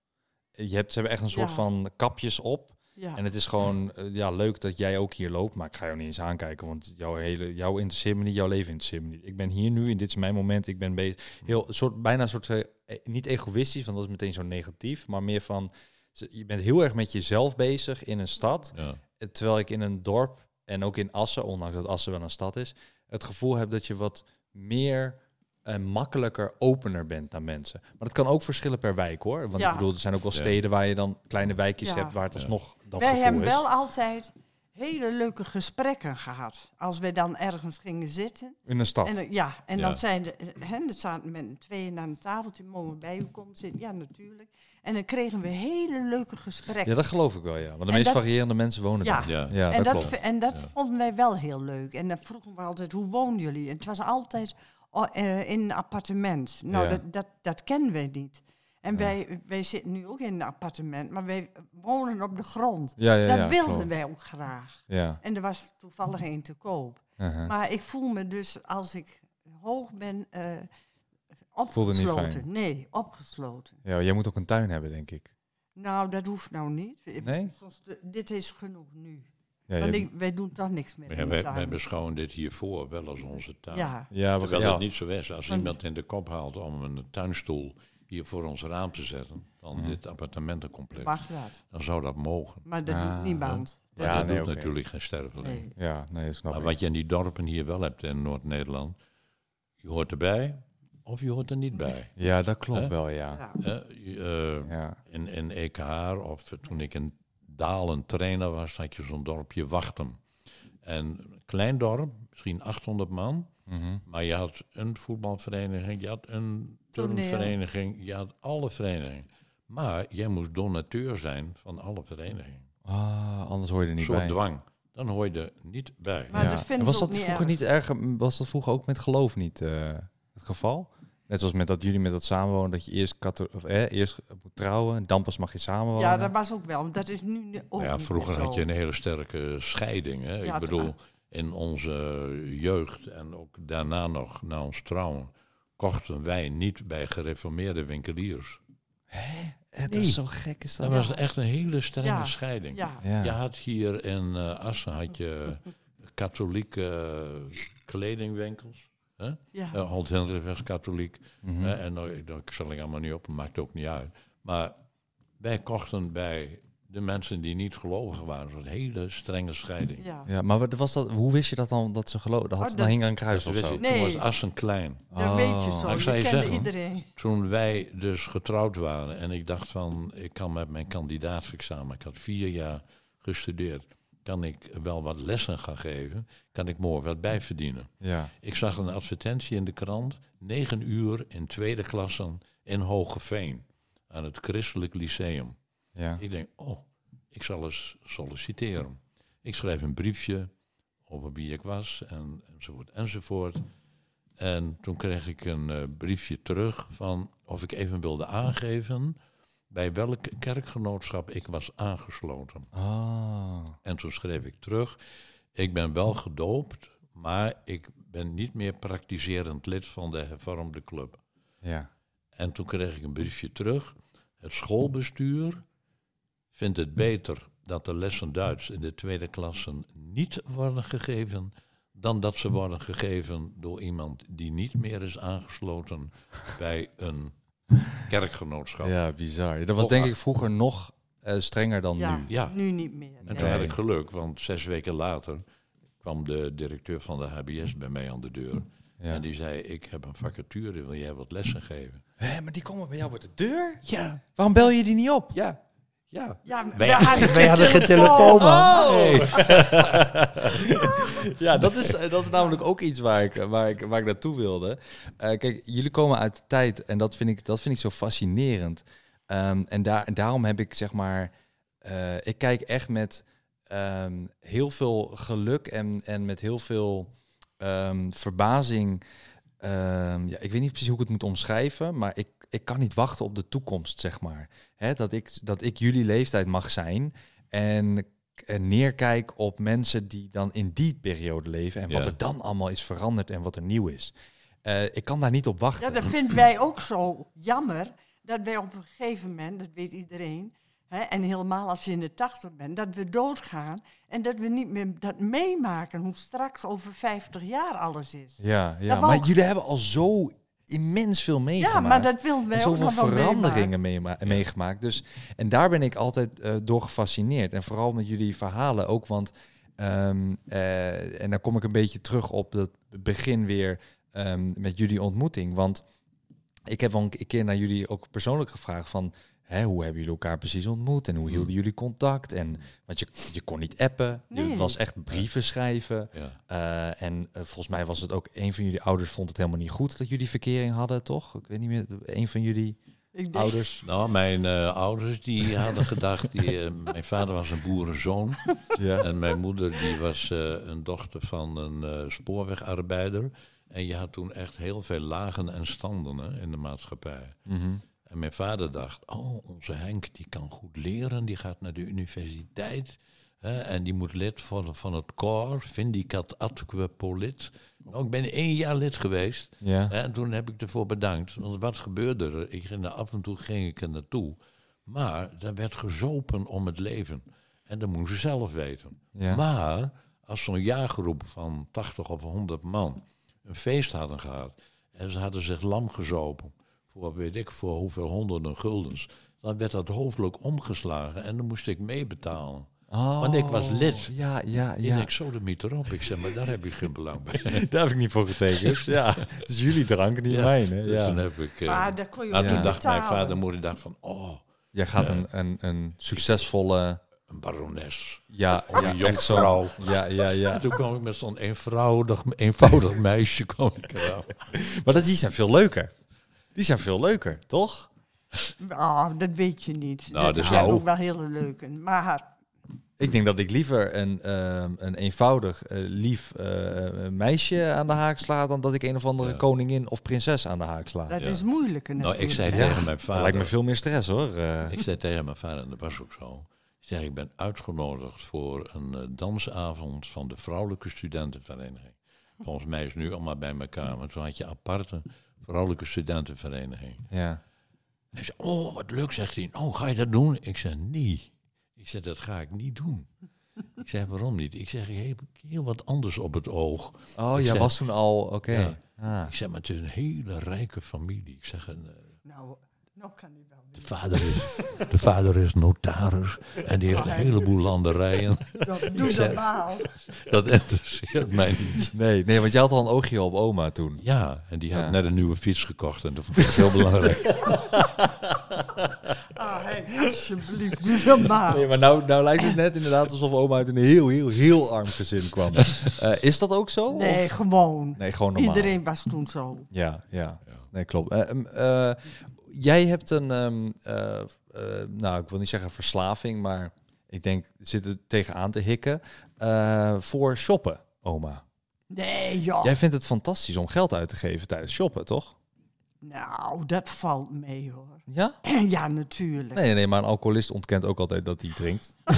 [SPEAKER 1] Je hebt, ze hebben echt een soort
[SPEAKER 2] Ja.
[SPEAKER 1] van kapjes op.
[SPEAKER 2] Ja.
[SPEAKER 1] En het is gewoon eh, ja, leuk dat jij ook hier loopt, maar ik ga jou niet eens aankijken, want jouw hele, jou interesseert me niet, jouw leven interesseert me niet. Ik ben hier nu en dit is mijn moment. Ik ben bezig, heel, een soort, bijna een soort, eh, eh, niet egoïstisch, want dat is meteen zo negatief, maar meer van, je bent heel erg met jezelf bezig in een stad.
[SPEAKER 3] Ja.
[SPEAKER 1] Terwijl ik in een dorp en ook in Assen, ondanks dat Assen wel een stad is, het gevoel heb dat je wat meer en makkelijker opener bent naar mensen. Maar dat kan ook verschillen per wijk hoor. Want
[SPEAKER 2] Ja.
[SPEAKER 1] ik bedoel, er zijn ook wel
[SPEAKER 3] Ja.
[SPEAKER 1] steden waar je dan kleine wijkjes
[SPEAKER 2] Ja.
[SPEAKER 1] hebt waar het
[SPEAKER 3] Ja.
[SPEAKER 1] alsnog dat
[SPEAKER 2] wij
[SPEAKER 1] gevoel
[SPEAKER 2] hebben
[SPEAKER 1] is.
[SPEAKER 2] wel altijd hele leuke gesprekken gehad. Als we dan ergens gingen zitten.
[SPEAKER 1] In een stad.
[SPEAKER 2] En, eh, ja, en
[SPEAKER 3] Ja.
[SPEAKER 2] dan zijn de, hè, er zaten met tweeën aan een tafeltje, mogen we bij u komen zitten? Ja, natuurlijk. En dan kregen we hele leuke gesprekken.
[SPEAKER 1] ja, dat geloof ik wel, ja. Want de
[SPEAKER 2] En
[SPEAKER 1] meest
[SPEAKER 2] dat-
[SPEAKER 1] variërende mensen wonen
[SPEAKER 2] Ja.
[SPEAKER 1] daar.
[SPEAKER 3] Ja.
[SPEAKER 1] ja
[SPEAKER 2] en
[SPEAKER 1] dat, klopt.
[SPEAKER 2] en dat
[SPEAKER 3] Ja.
[SPEAKER 2] vonden wij wel heel leuk. En dan vroegen we altijd, hoe wonen jullie? En het was altijd oh, eh, in een appartement. Nou,
[SPEAKER 1] Ja.
[SPEAKER 2] dat, dat, dat kennen wij niet. En
[SPEAKER 1] Ja.
[SPEAKER 2] wij, wij zitten nu ook in een appartement, maar wij wonen op de grond.
[SPEAKER 1] Ja, ja,
[SPEAKER 2] dat
[SPEAKER 1] ja,
[SPEAKER 2] wilden
[SPEAKER 1] klopt.
[SPEAKER 2] wij ook graag.
[SPEAKER 1] Ja.
[SPEAKER 2] En er was toevallig één te koop.
[SPEAKER 1] uh-huh.
[SPEAKER 2] Maar ik voel me dus, als ik hoog ben, eh, opgesloten.
[SPEAKER 1] fijn.
[SPEAKER 2] Nee, opgesloten.
[SPEAKER 1] Ja, jij moet ook een tuin hebben, denk ik.
[SPEAKER 2] Nou, dat hoeft nou niet.
[SPEAKER 1] Nee?
[SPEAKER 2] Dit is genoeg nu.
[SPEAKER 1] Ja,
[SPEAKER 2] Want ik, wij doen toch niks meer.
[SPEAKER 3] Ja, wij, beschouwen dit hiervoor wel als onze tuin.
[SPEAKER 2] Ja,
[SPEAKER 1] ja, we-
[SPEAKER 3] Terwijl
[SPEAKER 1] ja.
[SPEAKER 3] het niet zo is. Als
[SPEAKER 2] Want-
[SPEAKER 3] iemand in de kop haalt om een tuinstoel hier voor ons raam te zetten, dan
[SPEAKER 1] Mhm.
[SPEAKER 3] dit appartementencomplex,
[SPEAKER 2] mag dat.
[SPEAKER 3] dan zou dat mogen.
[SPEAKER 2] Maar dat
[SPEAKER 1] Ah,
[SPEAKER 2] doet niemand.
[SPEAKER 3] Maar
[SPEAKER 1] Ja,
[SPEAKER 3] dat
[SPEAKER 1] nee,
[SPEAKER 3] doet natuurlijk geen sterveling.
[SPEAKER 2] Nee.
[SPEAKER 1] ja, nee, snap
[SPEAKER 3] Maar
[SPEAKER 1] ik.
[SPEAKER 3] wat je in die dorpen hier wel hebt in Noord-Nederland, je hoort erbij of je hoort er niet bij.
[SPEAKER 1] Ja, dat klopt wel, ja.
[SPEAKER 3] Eh,
[SPEAKER 1] Ja,
[SPEAKER 3] in, in EKH of toen ik in Dalen trainer was, had je zo'n dorpje Wachten. En een klein dorp, misschien 800 man,
[SPEAKER 1] Mhm.
[SPEAKER 3] maar je had een voetbalvereniging, je had een turnvereniging, je had alle verenigingen. Maar jij moest donateur zijn van alle verenigingen.
[SPEAKER 1] Ah, anders hoor je er
[SPEAKER 3] Een
[SPEAKER 1] niet
[SPEAKER 3] soort
[SPEAKER 1] bij.
[SPEAKER 3] dwang. Dan hoor je er niet bij.
[SPEAKER 2] Maar
[SPEAKER 1] ja. was dat
[SPEAKER 2] niet
[SPEAKER 1] vroeger
[SPEAKER 2] erg.
[SPEAKER 1] niet erger? Was dat vroeger ook met geloof niet eh, het geval? Net zoals met dat jullie met dat samenwonen, dat je eerst, of, eh, eerst moet trouwen, dan pas mag je samenwonen.
[SPEAKER 2] Ja, dat was ook wel. Dat is nu ook
[SPEAKER 3] Maar ja,
[SPEAKER 2] niet
[SPEAKER 3] vroeger had je een hele sterke scheiding. Hè?
[SPEAKER 2] Ja,
[SPEAKER 3] ik
[SPEAKER 2] het-
[SPEAKER 3] bedoel, in onze jeugd en ook daarna nog na ons trouwen, kochten wij niet bij gereformeerde winkeliers.
[SPEAKER 1] Dat
[SPEAKER 3] Nee.
[SPEAKER 1] is zo gek is dat.
[SPEAKER 3] Dat was echt een hele strenge
[SPEAKER 2] Ja.
[SPEAKER 3] scheiding.
[SPEAKER 2] Ja,
[SPEAKER 1] Ja.
[SPEAKER 3] Je had hier in eh, Assen had je (laughs) katholieke kledingwinkels. Hè?
[SPEAKER 2] ja.
[SPEAKER 3] Uh, Holt Hendrik was katholiek.
[SPEAKER 1] Mhm.
[SPEAKER 3] hè, en nou, ik- dat zal ik allemaal niet op, maakt ook niet uit. Maar wij kochten bij de mensen die niet gelovig waren, zo'n hele strenge scheiding.
[SPEAKER 2] ja.
[SPEAKER 1] Ja, maar wat was dat, hoe wist je dat dan, dat ze geloofden? Dat had
[SPEAKER 2] Oh,
[SPEAKER 1] ze
[SPEAKER 2] dat-
[SPEAKER 1] dan hing aan een kruis
[SPEAKER 3] Dat
[SPEAKER 1] of zo?
[SPEAKER 3] je,
[SPEAKER 2] Nee.
[SPEAKER 3] Toen was Assen klein.
[SPEAKER 2] Dat weet je
[SPEAKER 1] Oh.
[SPEAKER 2] zo.
[SPEAKER 3] Ik zou
[SPEAKER 2] Je
[SPEAKER 3] zeggen,
[SPEAKER 2] iedereen.
[SPEAKER 3] Toen wij dus getrouwd waren en ik dacht van, ik kan met mijn kandidaatsexamen, ik had vier jaar gestudeerd, kan ik wel wat lessen gaan geven, kan ik morgen wat bijverdienen.
[SPEAKER 1] Ja.
[SPEAKER 3] Ik zag een advertentie in de krant, negen uur in tweede klasse in Hogeveen, aan het Christelijk Lyceum.
[SPEAKER 1] Ja.
[SPEAKER 3] Ik denk, oh, ik zal eens solliciteren. Ik schreef een briefje over wie ik was en, enzovoort enzovoort. En toen kreeg ik een eh, briefje terug van of ik even wilde aangeven bij welk kerkgenootschap ik was aangesloten.
[SPEAKER 1] Ah.
[SPEAKER 3] En toen schreef ik terug, ik ben wel gedoopt, maar ik ben niet meer praktiserend lid van de hervormde club.
[SPEAKER 1] Ja.
[SPEAKER 3] En toen kreeg ik een briefje terug. Het schoolbestuur vindt het beter dat de lessen Duits in de tweede klasse niet worden gegeven, dan dat ze worden gegeven door iemand die niet meer is aangesloten bij een (laughs) kerkgenootschap.
[SPEAKER 1] ja, bizar. Dat was
[SPEAKER 3] Oh,
[SPEAKER 1] denk
[SPEAKER 3] ah.
[SPEAKER 1] ik vroeger nog eh, strenger dan
[SPEAKER 2] Ja,
[SPEAKER 1] nu.
[SPEAKER 3] Ja.
[SPEAKER 2] nu niet meer.
[SPEAKER 3] En
[SPEAKER 2] nee.
[SPEAKER 3] toen had ik geluk, want zes weken later kwam de directeur van de HBS bij mij aan de deur.
[SPEAKER 1] Ja.
[SPEAKER 3] En die zei, ik heb een vacature, wil jij wat lessen geven?
[SPEAKER 1] Hé, maar die komen bij jou bij de deur?
[SPEAKER 3] Ja,
[SPEAKER 1] Waarom bel je die niet op?
[SPEAKER 3] ja, ja.
[SPEAKER 2] Ja,
[SPEAKER 3] Wij,
[SPEAKER 2] wij hadden
[SPEAKER 3] wij hadden geen telefoon, man.
[SPEAKER 1] Oh!
[SPEAKER 3] Nee. (laughs)
[SPEAKER 1] ja, dat is, eh, dat is namelijk ook iets waar ik, eh, waar ik, waar ik naartoe wilde. Eh, kijk, jullie komen uit de tijd en dat vind ik, dat vind ik zo fascinerend. Ehm, en, daar, en daarom heb ik zeg maar, eh, ik kijk echt met ehm, heel veel geluk en, en met heel veel ehm, verbazing. ehm, ja, ik weet niet precies hoe ik het moet omschrijven, maar ik, ik kan niet wachten op de toekomst, zeg maar. Hè, dat, ik, dat ik jullie leeftijd mag zijn en en neerkijk op mensen die dan in die periode leven en wat
[SPEAKER 3] Ja.
[SPEAKER 1] er dan allemaal is veranderd en wat er nieuw is. Eh, ik kan daar niet op wachten.
[SPEAKER 2] Ja, dat vinden (clears throat) wij ook zo jammer. Dat wij op een gegeven moment, dat weet iedereen. Hè, en helemaal als je in de tachtig bent, dat we doodgaan. En dat we niet meer dat meemaken hoe straks over 50 jaar alles is.
[SPEAKER 1] Ja, ja. Maar jullie hebben al zo immens veel meegemaakt.
[SPEAKER 2] Ja, maar dat
[SPEAKER 1] zoveel
[SPEAKER 2] nog wel meemaken.
[SPEAKER 1] veranderingen meema- meegemaakt. Dus, en daar ben ik altijd eh, door gefascineerd. En vooral met jullie verhalen ook. Want, ehm, eh, en dan kom ik een beetje terug op het begin weer ehm, met jullie ontmoeting. Want ik heb al een keer naar jullie ook persoonlijk gevraagd van... Hè, hoe hebben jullie elkaar precies ontmoet en hoe hielden jullie contact? En, want je, je kon niet appen, je- het
[SPEAKER 2] Nee.
[SPEAKER 1] was echt brieven schrijven.
[SPEAKER 3] Ja.
[SPEAKER 1] Eh, en eh, volgens mij was het ook een van jullie ouders vond het helemaal niet goed dat jullie verkering hadden, toch? Ik weet niet meer, een van jullie ouders. (laughs)
[SPEAKER 3] Nou, mijn eh, ouders die hadden gedacht, die, (laughs) mijn vader was een boerenzoon
[SPEAKER 1] Ja.
[SPEAKER 3] en mijn moeder die was eh, een dochter van een eh, spoorwegarbeider. En je had toen echt heel veel lagen en standen hè, in de maatschappij.
[SPEAKER 1] Mhm.
[SPEAKER 3] En mijn vader dacht, oh, onze Henk die kan goed leren, die gaat naar de universiteit. Hè, en die moet lid worden van het COR, Vindicat Atque Polit. Nou, ik ben één jaar lid geweest.
[SPEAKER 1] Ja.
[SPEAKER 3] En toen heb ik ervoor bedankt. Want wat gebeurde er? Ik ging er af en toe ging ik er naartoe. Maar er werd gezopen om het leven. En dat moesten ze zelf weten.
[SPEAKER 1] Ja.
[SPEAKER 3] Maar als zo'n jaargroep van 80 of 100 man een feest hadden gehad. En ze hadden zich lam gezopen. Voor weet ik voor hoeveel honderden guldens. Dan werd dat hoofdelijk omgeslagen. En dan moest ik meebetalen.
[SPEAKER 1] Oh,
[SPEAKER 3] Want ik was lid.
[SPEAKER 1] Ja, ja,
[SPEAKER 3] En
[SPEAKER 1] ja.
[SPEAKER 3] ik zo de erop. Ik zeg, maar daar heb ik geen belang bij. (laughs)
[SPEAKER 1] Daar heb ik niet voor getekend. (laughs) ja, het is jullie drank, niet
[SPEAKER 3] Ja,
[SPEAKER 1] mijn. Hè?
[SPEAKER 3] Dus
[SPEAKER 1] Ja.
[SPEAKER 3] heb ik...
[SPEAKER 2] Maar daar kon je
[SPEAKER 3] nou,
[SPEAKER 2] ook
[SPEAKER 3] toen dacht mijn vader en moeder dacht van... Oh,
[SPEAKER 1] Jij gaat een, een, een succesvolle...
[SPEAKER 3] een barones.
[SPEAKER 1] Ja,
[SPEAKER 3] Of
[SPEAKER 1] ja
[SPEAKER 3] een jonkvrouw.
[SPEAKER 1] Ja, ja, ja.
[SPEAKER 3] En toen kwam ik met zo'n eenvoudig, eenvoudig meisje. Kwam ik eraan.
[SPEAKER 1] Maar dat, die zijn veel leuker. Die zijn veel leuker, toch?
[SPEAKER 2] Oh, dat weet je niet.
[SPEAKER 3] Nou,
[SPEAKER 2] dat
[SPEAKER 3] dus
[SPEAKER 2] zijn
[SPEAKER 3] nou-
[SPEAKER 2] ook wel hele leuke. Maar
[SPEAKER 1] Ik denk dat ik liever een, ehm, een eenvoudig, eh, lief eh, meisje aan de haak sla... dan dat ik een of andere
[SPEAKER 3] Ja.
[SPEAKER 1] koningin of prinses aan de haak sla.
[SPEAKER 2] dat
[SPEAKER 3] Ja.
[SPEAKER 2] is moeilijker
[SPEAKER 3] Nou, ik zei
[SPEAKER 1] Ja,
[SPEAKER 3] tegen mijn
[SPEAKER 1] Dat lijkt me
[SPEAKER 3] vader...
[SPEAKER 1] veel meer stress, hoor. Eh, (laughs)
[SPEAKER 3] Ik zei tegen mijn vader, en dat was ook zo. Ik zeg, ik ben uitgenodigd voor een eh, dansavond van de Vrouwelijke Studentenvereniging. Volgens mij is het nu allemaal bij elkaar. Maar toen had je aparte Vrouwelijke Studentenvereniging.
[SPEAKER 1] ja.
[SPEAKER 3] Hij zei, oh, wat leuk, zegt hij. Oh, ga je dat doen? Ik zei, nee. Ik zei, dat ga ik niet doen. Ik zei, waarom niet? Ik zeg, ik heb heel wat anders op het oog.
[SPEAKER 1] Oh,
[SPEAKER 3] Ik
[SPEAKER 1] jij
[SPEAKER 3] zeg-
[SPEAKER 1] was toen al... Oké.
[SPEAKER 3] Ja.
[SPEAKER 1] Ah.
[SPEAKER 3] Ik zeg, maar het is een hele rijke familie. Ik zeg, en, eh,
[SPEAKER 2] Nou, nou kan hij wel
[SPEAKER 3] de, vader is, de vader is notaris en die heeft een heleboel landerijen.
[SPEAKER 2] Doe
[SPEAKER 3] zeg-
[SPEAKER 2] normaal.
[SPEAKER 3] Dat interesseert mij niet.
[SPEAKER 1] Nee, nee, want jij had al een oogje op oma toen.
[SPEAKER 3] Ja, en die had
[SPEAKER 1] Ja.
[SPEAKER 3] net een nieuwe fiets gekocht en dat vond ik heel belangrijk. (laughs)
[SPEAKER 2] Ah, hey, alsjeblieft, doe normaal.
[SPEAKER 1] Nee, maar nou, nou lijkt het net inderdaad alsof oma uit een heel, heel, heel arm gezin kwam. Eh, is dat ook zo?
[SPEAKER 2] Nee,
[SPEAKER 1] Of-
[SPEAKER 2] gewoon.
[SPEAKER 1] Nee, gewoon normaal.
[SPEAKER 2] Iedereen was toen zo.
[SPEAKER 1] Ja, ja. Nee, klopt. Eh, eh, jij hebt een, ehm, eh, eh, nou, ik wil niet zeggen verslaving, maar ik denk, zit er tegenaan te hikken, eh, voor shoppen, oma.
[SPEAKER 2] Nee, joh.
[SPEAKER 1] Jij vindt het fantastisch om geld uit te geven tijdens shoppen, toch?
[SPEAKER 2] Nou, dat valt mee hoor.
[SPEAKER 1] Ja? (clears throat)
[SPEAKER 2] ja, natuurlijk.
[SPEAKER 1] Nee, nee, maar een alcoholist ontkent ook altijd dat hij drinkt. (laughs)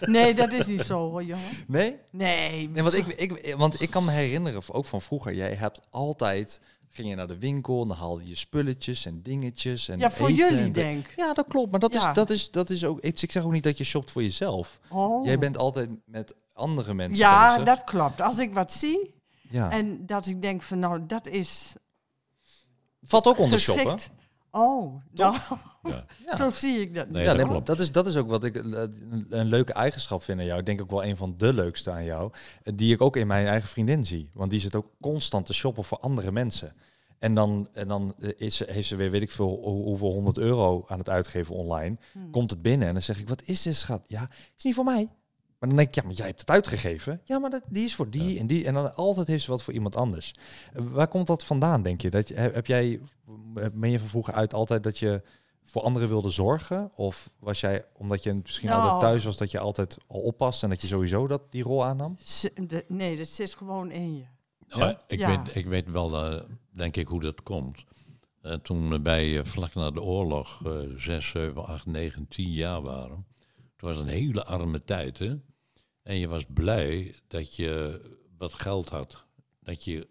[SPEAKER 2] Nee, dat is niet zo hoor, jongen.
[SPEAKER 1] Nee?
[SPEAKER 2] Nee.
[SPEAKER 1] Nee, want ik, ik, want ik kan me herinneren, ook van vroeger, jij hebt altijd, ging je naar de winkel en dan haalde je spulletjes en dingetjes en
[SPEAKER 2] ja, voor jullie
[SPEAKER 1] en de-
[SPEAKER 2] denk.
[SPEAKER 1] Ja, dat klopt, maar dat,
[SPEAKER 2] Ja.
[SPEAKER 1] is, dat, is, dat is ook, ik ik zeg ook niet dat je shopt voor jezelf.
[SPEAKER 2] Oh.
[SPEAKER 1] Jij bent altijd met andere mensen
[SPEAKER 2] Ja,
[SPEAKER 1] bezig.
[SPEAKER 2] dat klopt. Als ik wat zie
[SPEAKER 1] ja.
[SPEAKER 2] en dat ik denk van nou, dat is
[SPEAKER 1] Valt ook onder
[SPEAKER 2] geschikt.
[SPEAKER 1] shoppen.
[SPEAKER 2] Oh, nou, (laughs)
[SPEAKER 3] Ja.
[SPEAKER 1] Ja.
[SPEAKER 2] zo zie ik dat.
[SPEAKER 3] Nee,
[SPEAKER 1] ja,
[SPEAKER 3] dat
[SPEAKER 1] nee,
[SPEAKER 3] klopt.
[SPEAKER 1] dat, is, dat is ook wat ik eh, een, leuke eigenschap vind aan jou. Ik denk ook wel een van de leukste aan jou. eh, Die ik ook in mijn eigen vriendin zie. Want die zit ook constant te shoppen voor andere mensen. En dan, en dan eh, is ze, heeft ze weer, weet ik veel, hoe- hoeveel honderd euro aan het uitgeven online.
[SPEAKER 2] Hmm.
[SPEAKER 1] Komt het binnen en dan zeg ik, wat is dit schat? Ja, is niet voor mij. Maar dan denk ik, ja, maar jij hebt het uitgegeven. Ja, maar dat, die is voor die en die. En dan altijd heeft ze wat voor iemand anders. Waar komt dat vandaan, denk je? Dat je heb, heb jij, ben je van vroeger uit altijd dat je voor anderen wilde zorgen? Of was jij, omdat je misschien
[SPEAKER 2] Nou.
[SPEAKER 1] altijd thuis was, dat je altijd al oppast en dat je sowieso dat, die rol aannam?
[SPEAKER 2] De- nee, dat zit gewoon in je.
[SPEAKER 3] Nou, ik,
[SPEAKER 2] Ja.
[SPEAKER 3] weet, ik weet wel, eh, denk ik, hoe dat komt. Eh, toen bij, eh, vlak na de oorlog, eh 6, 7, 8, 9, 10 jaar waren. Het was een hele arme tijd, hè. En je was blij dat je wat geld had. Dat je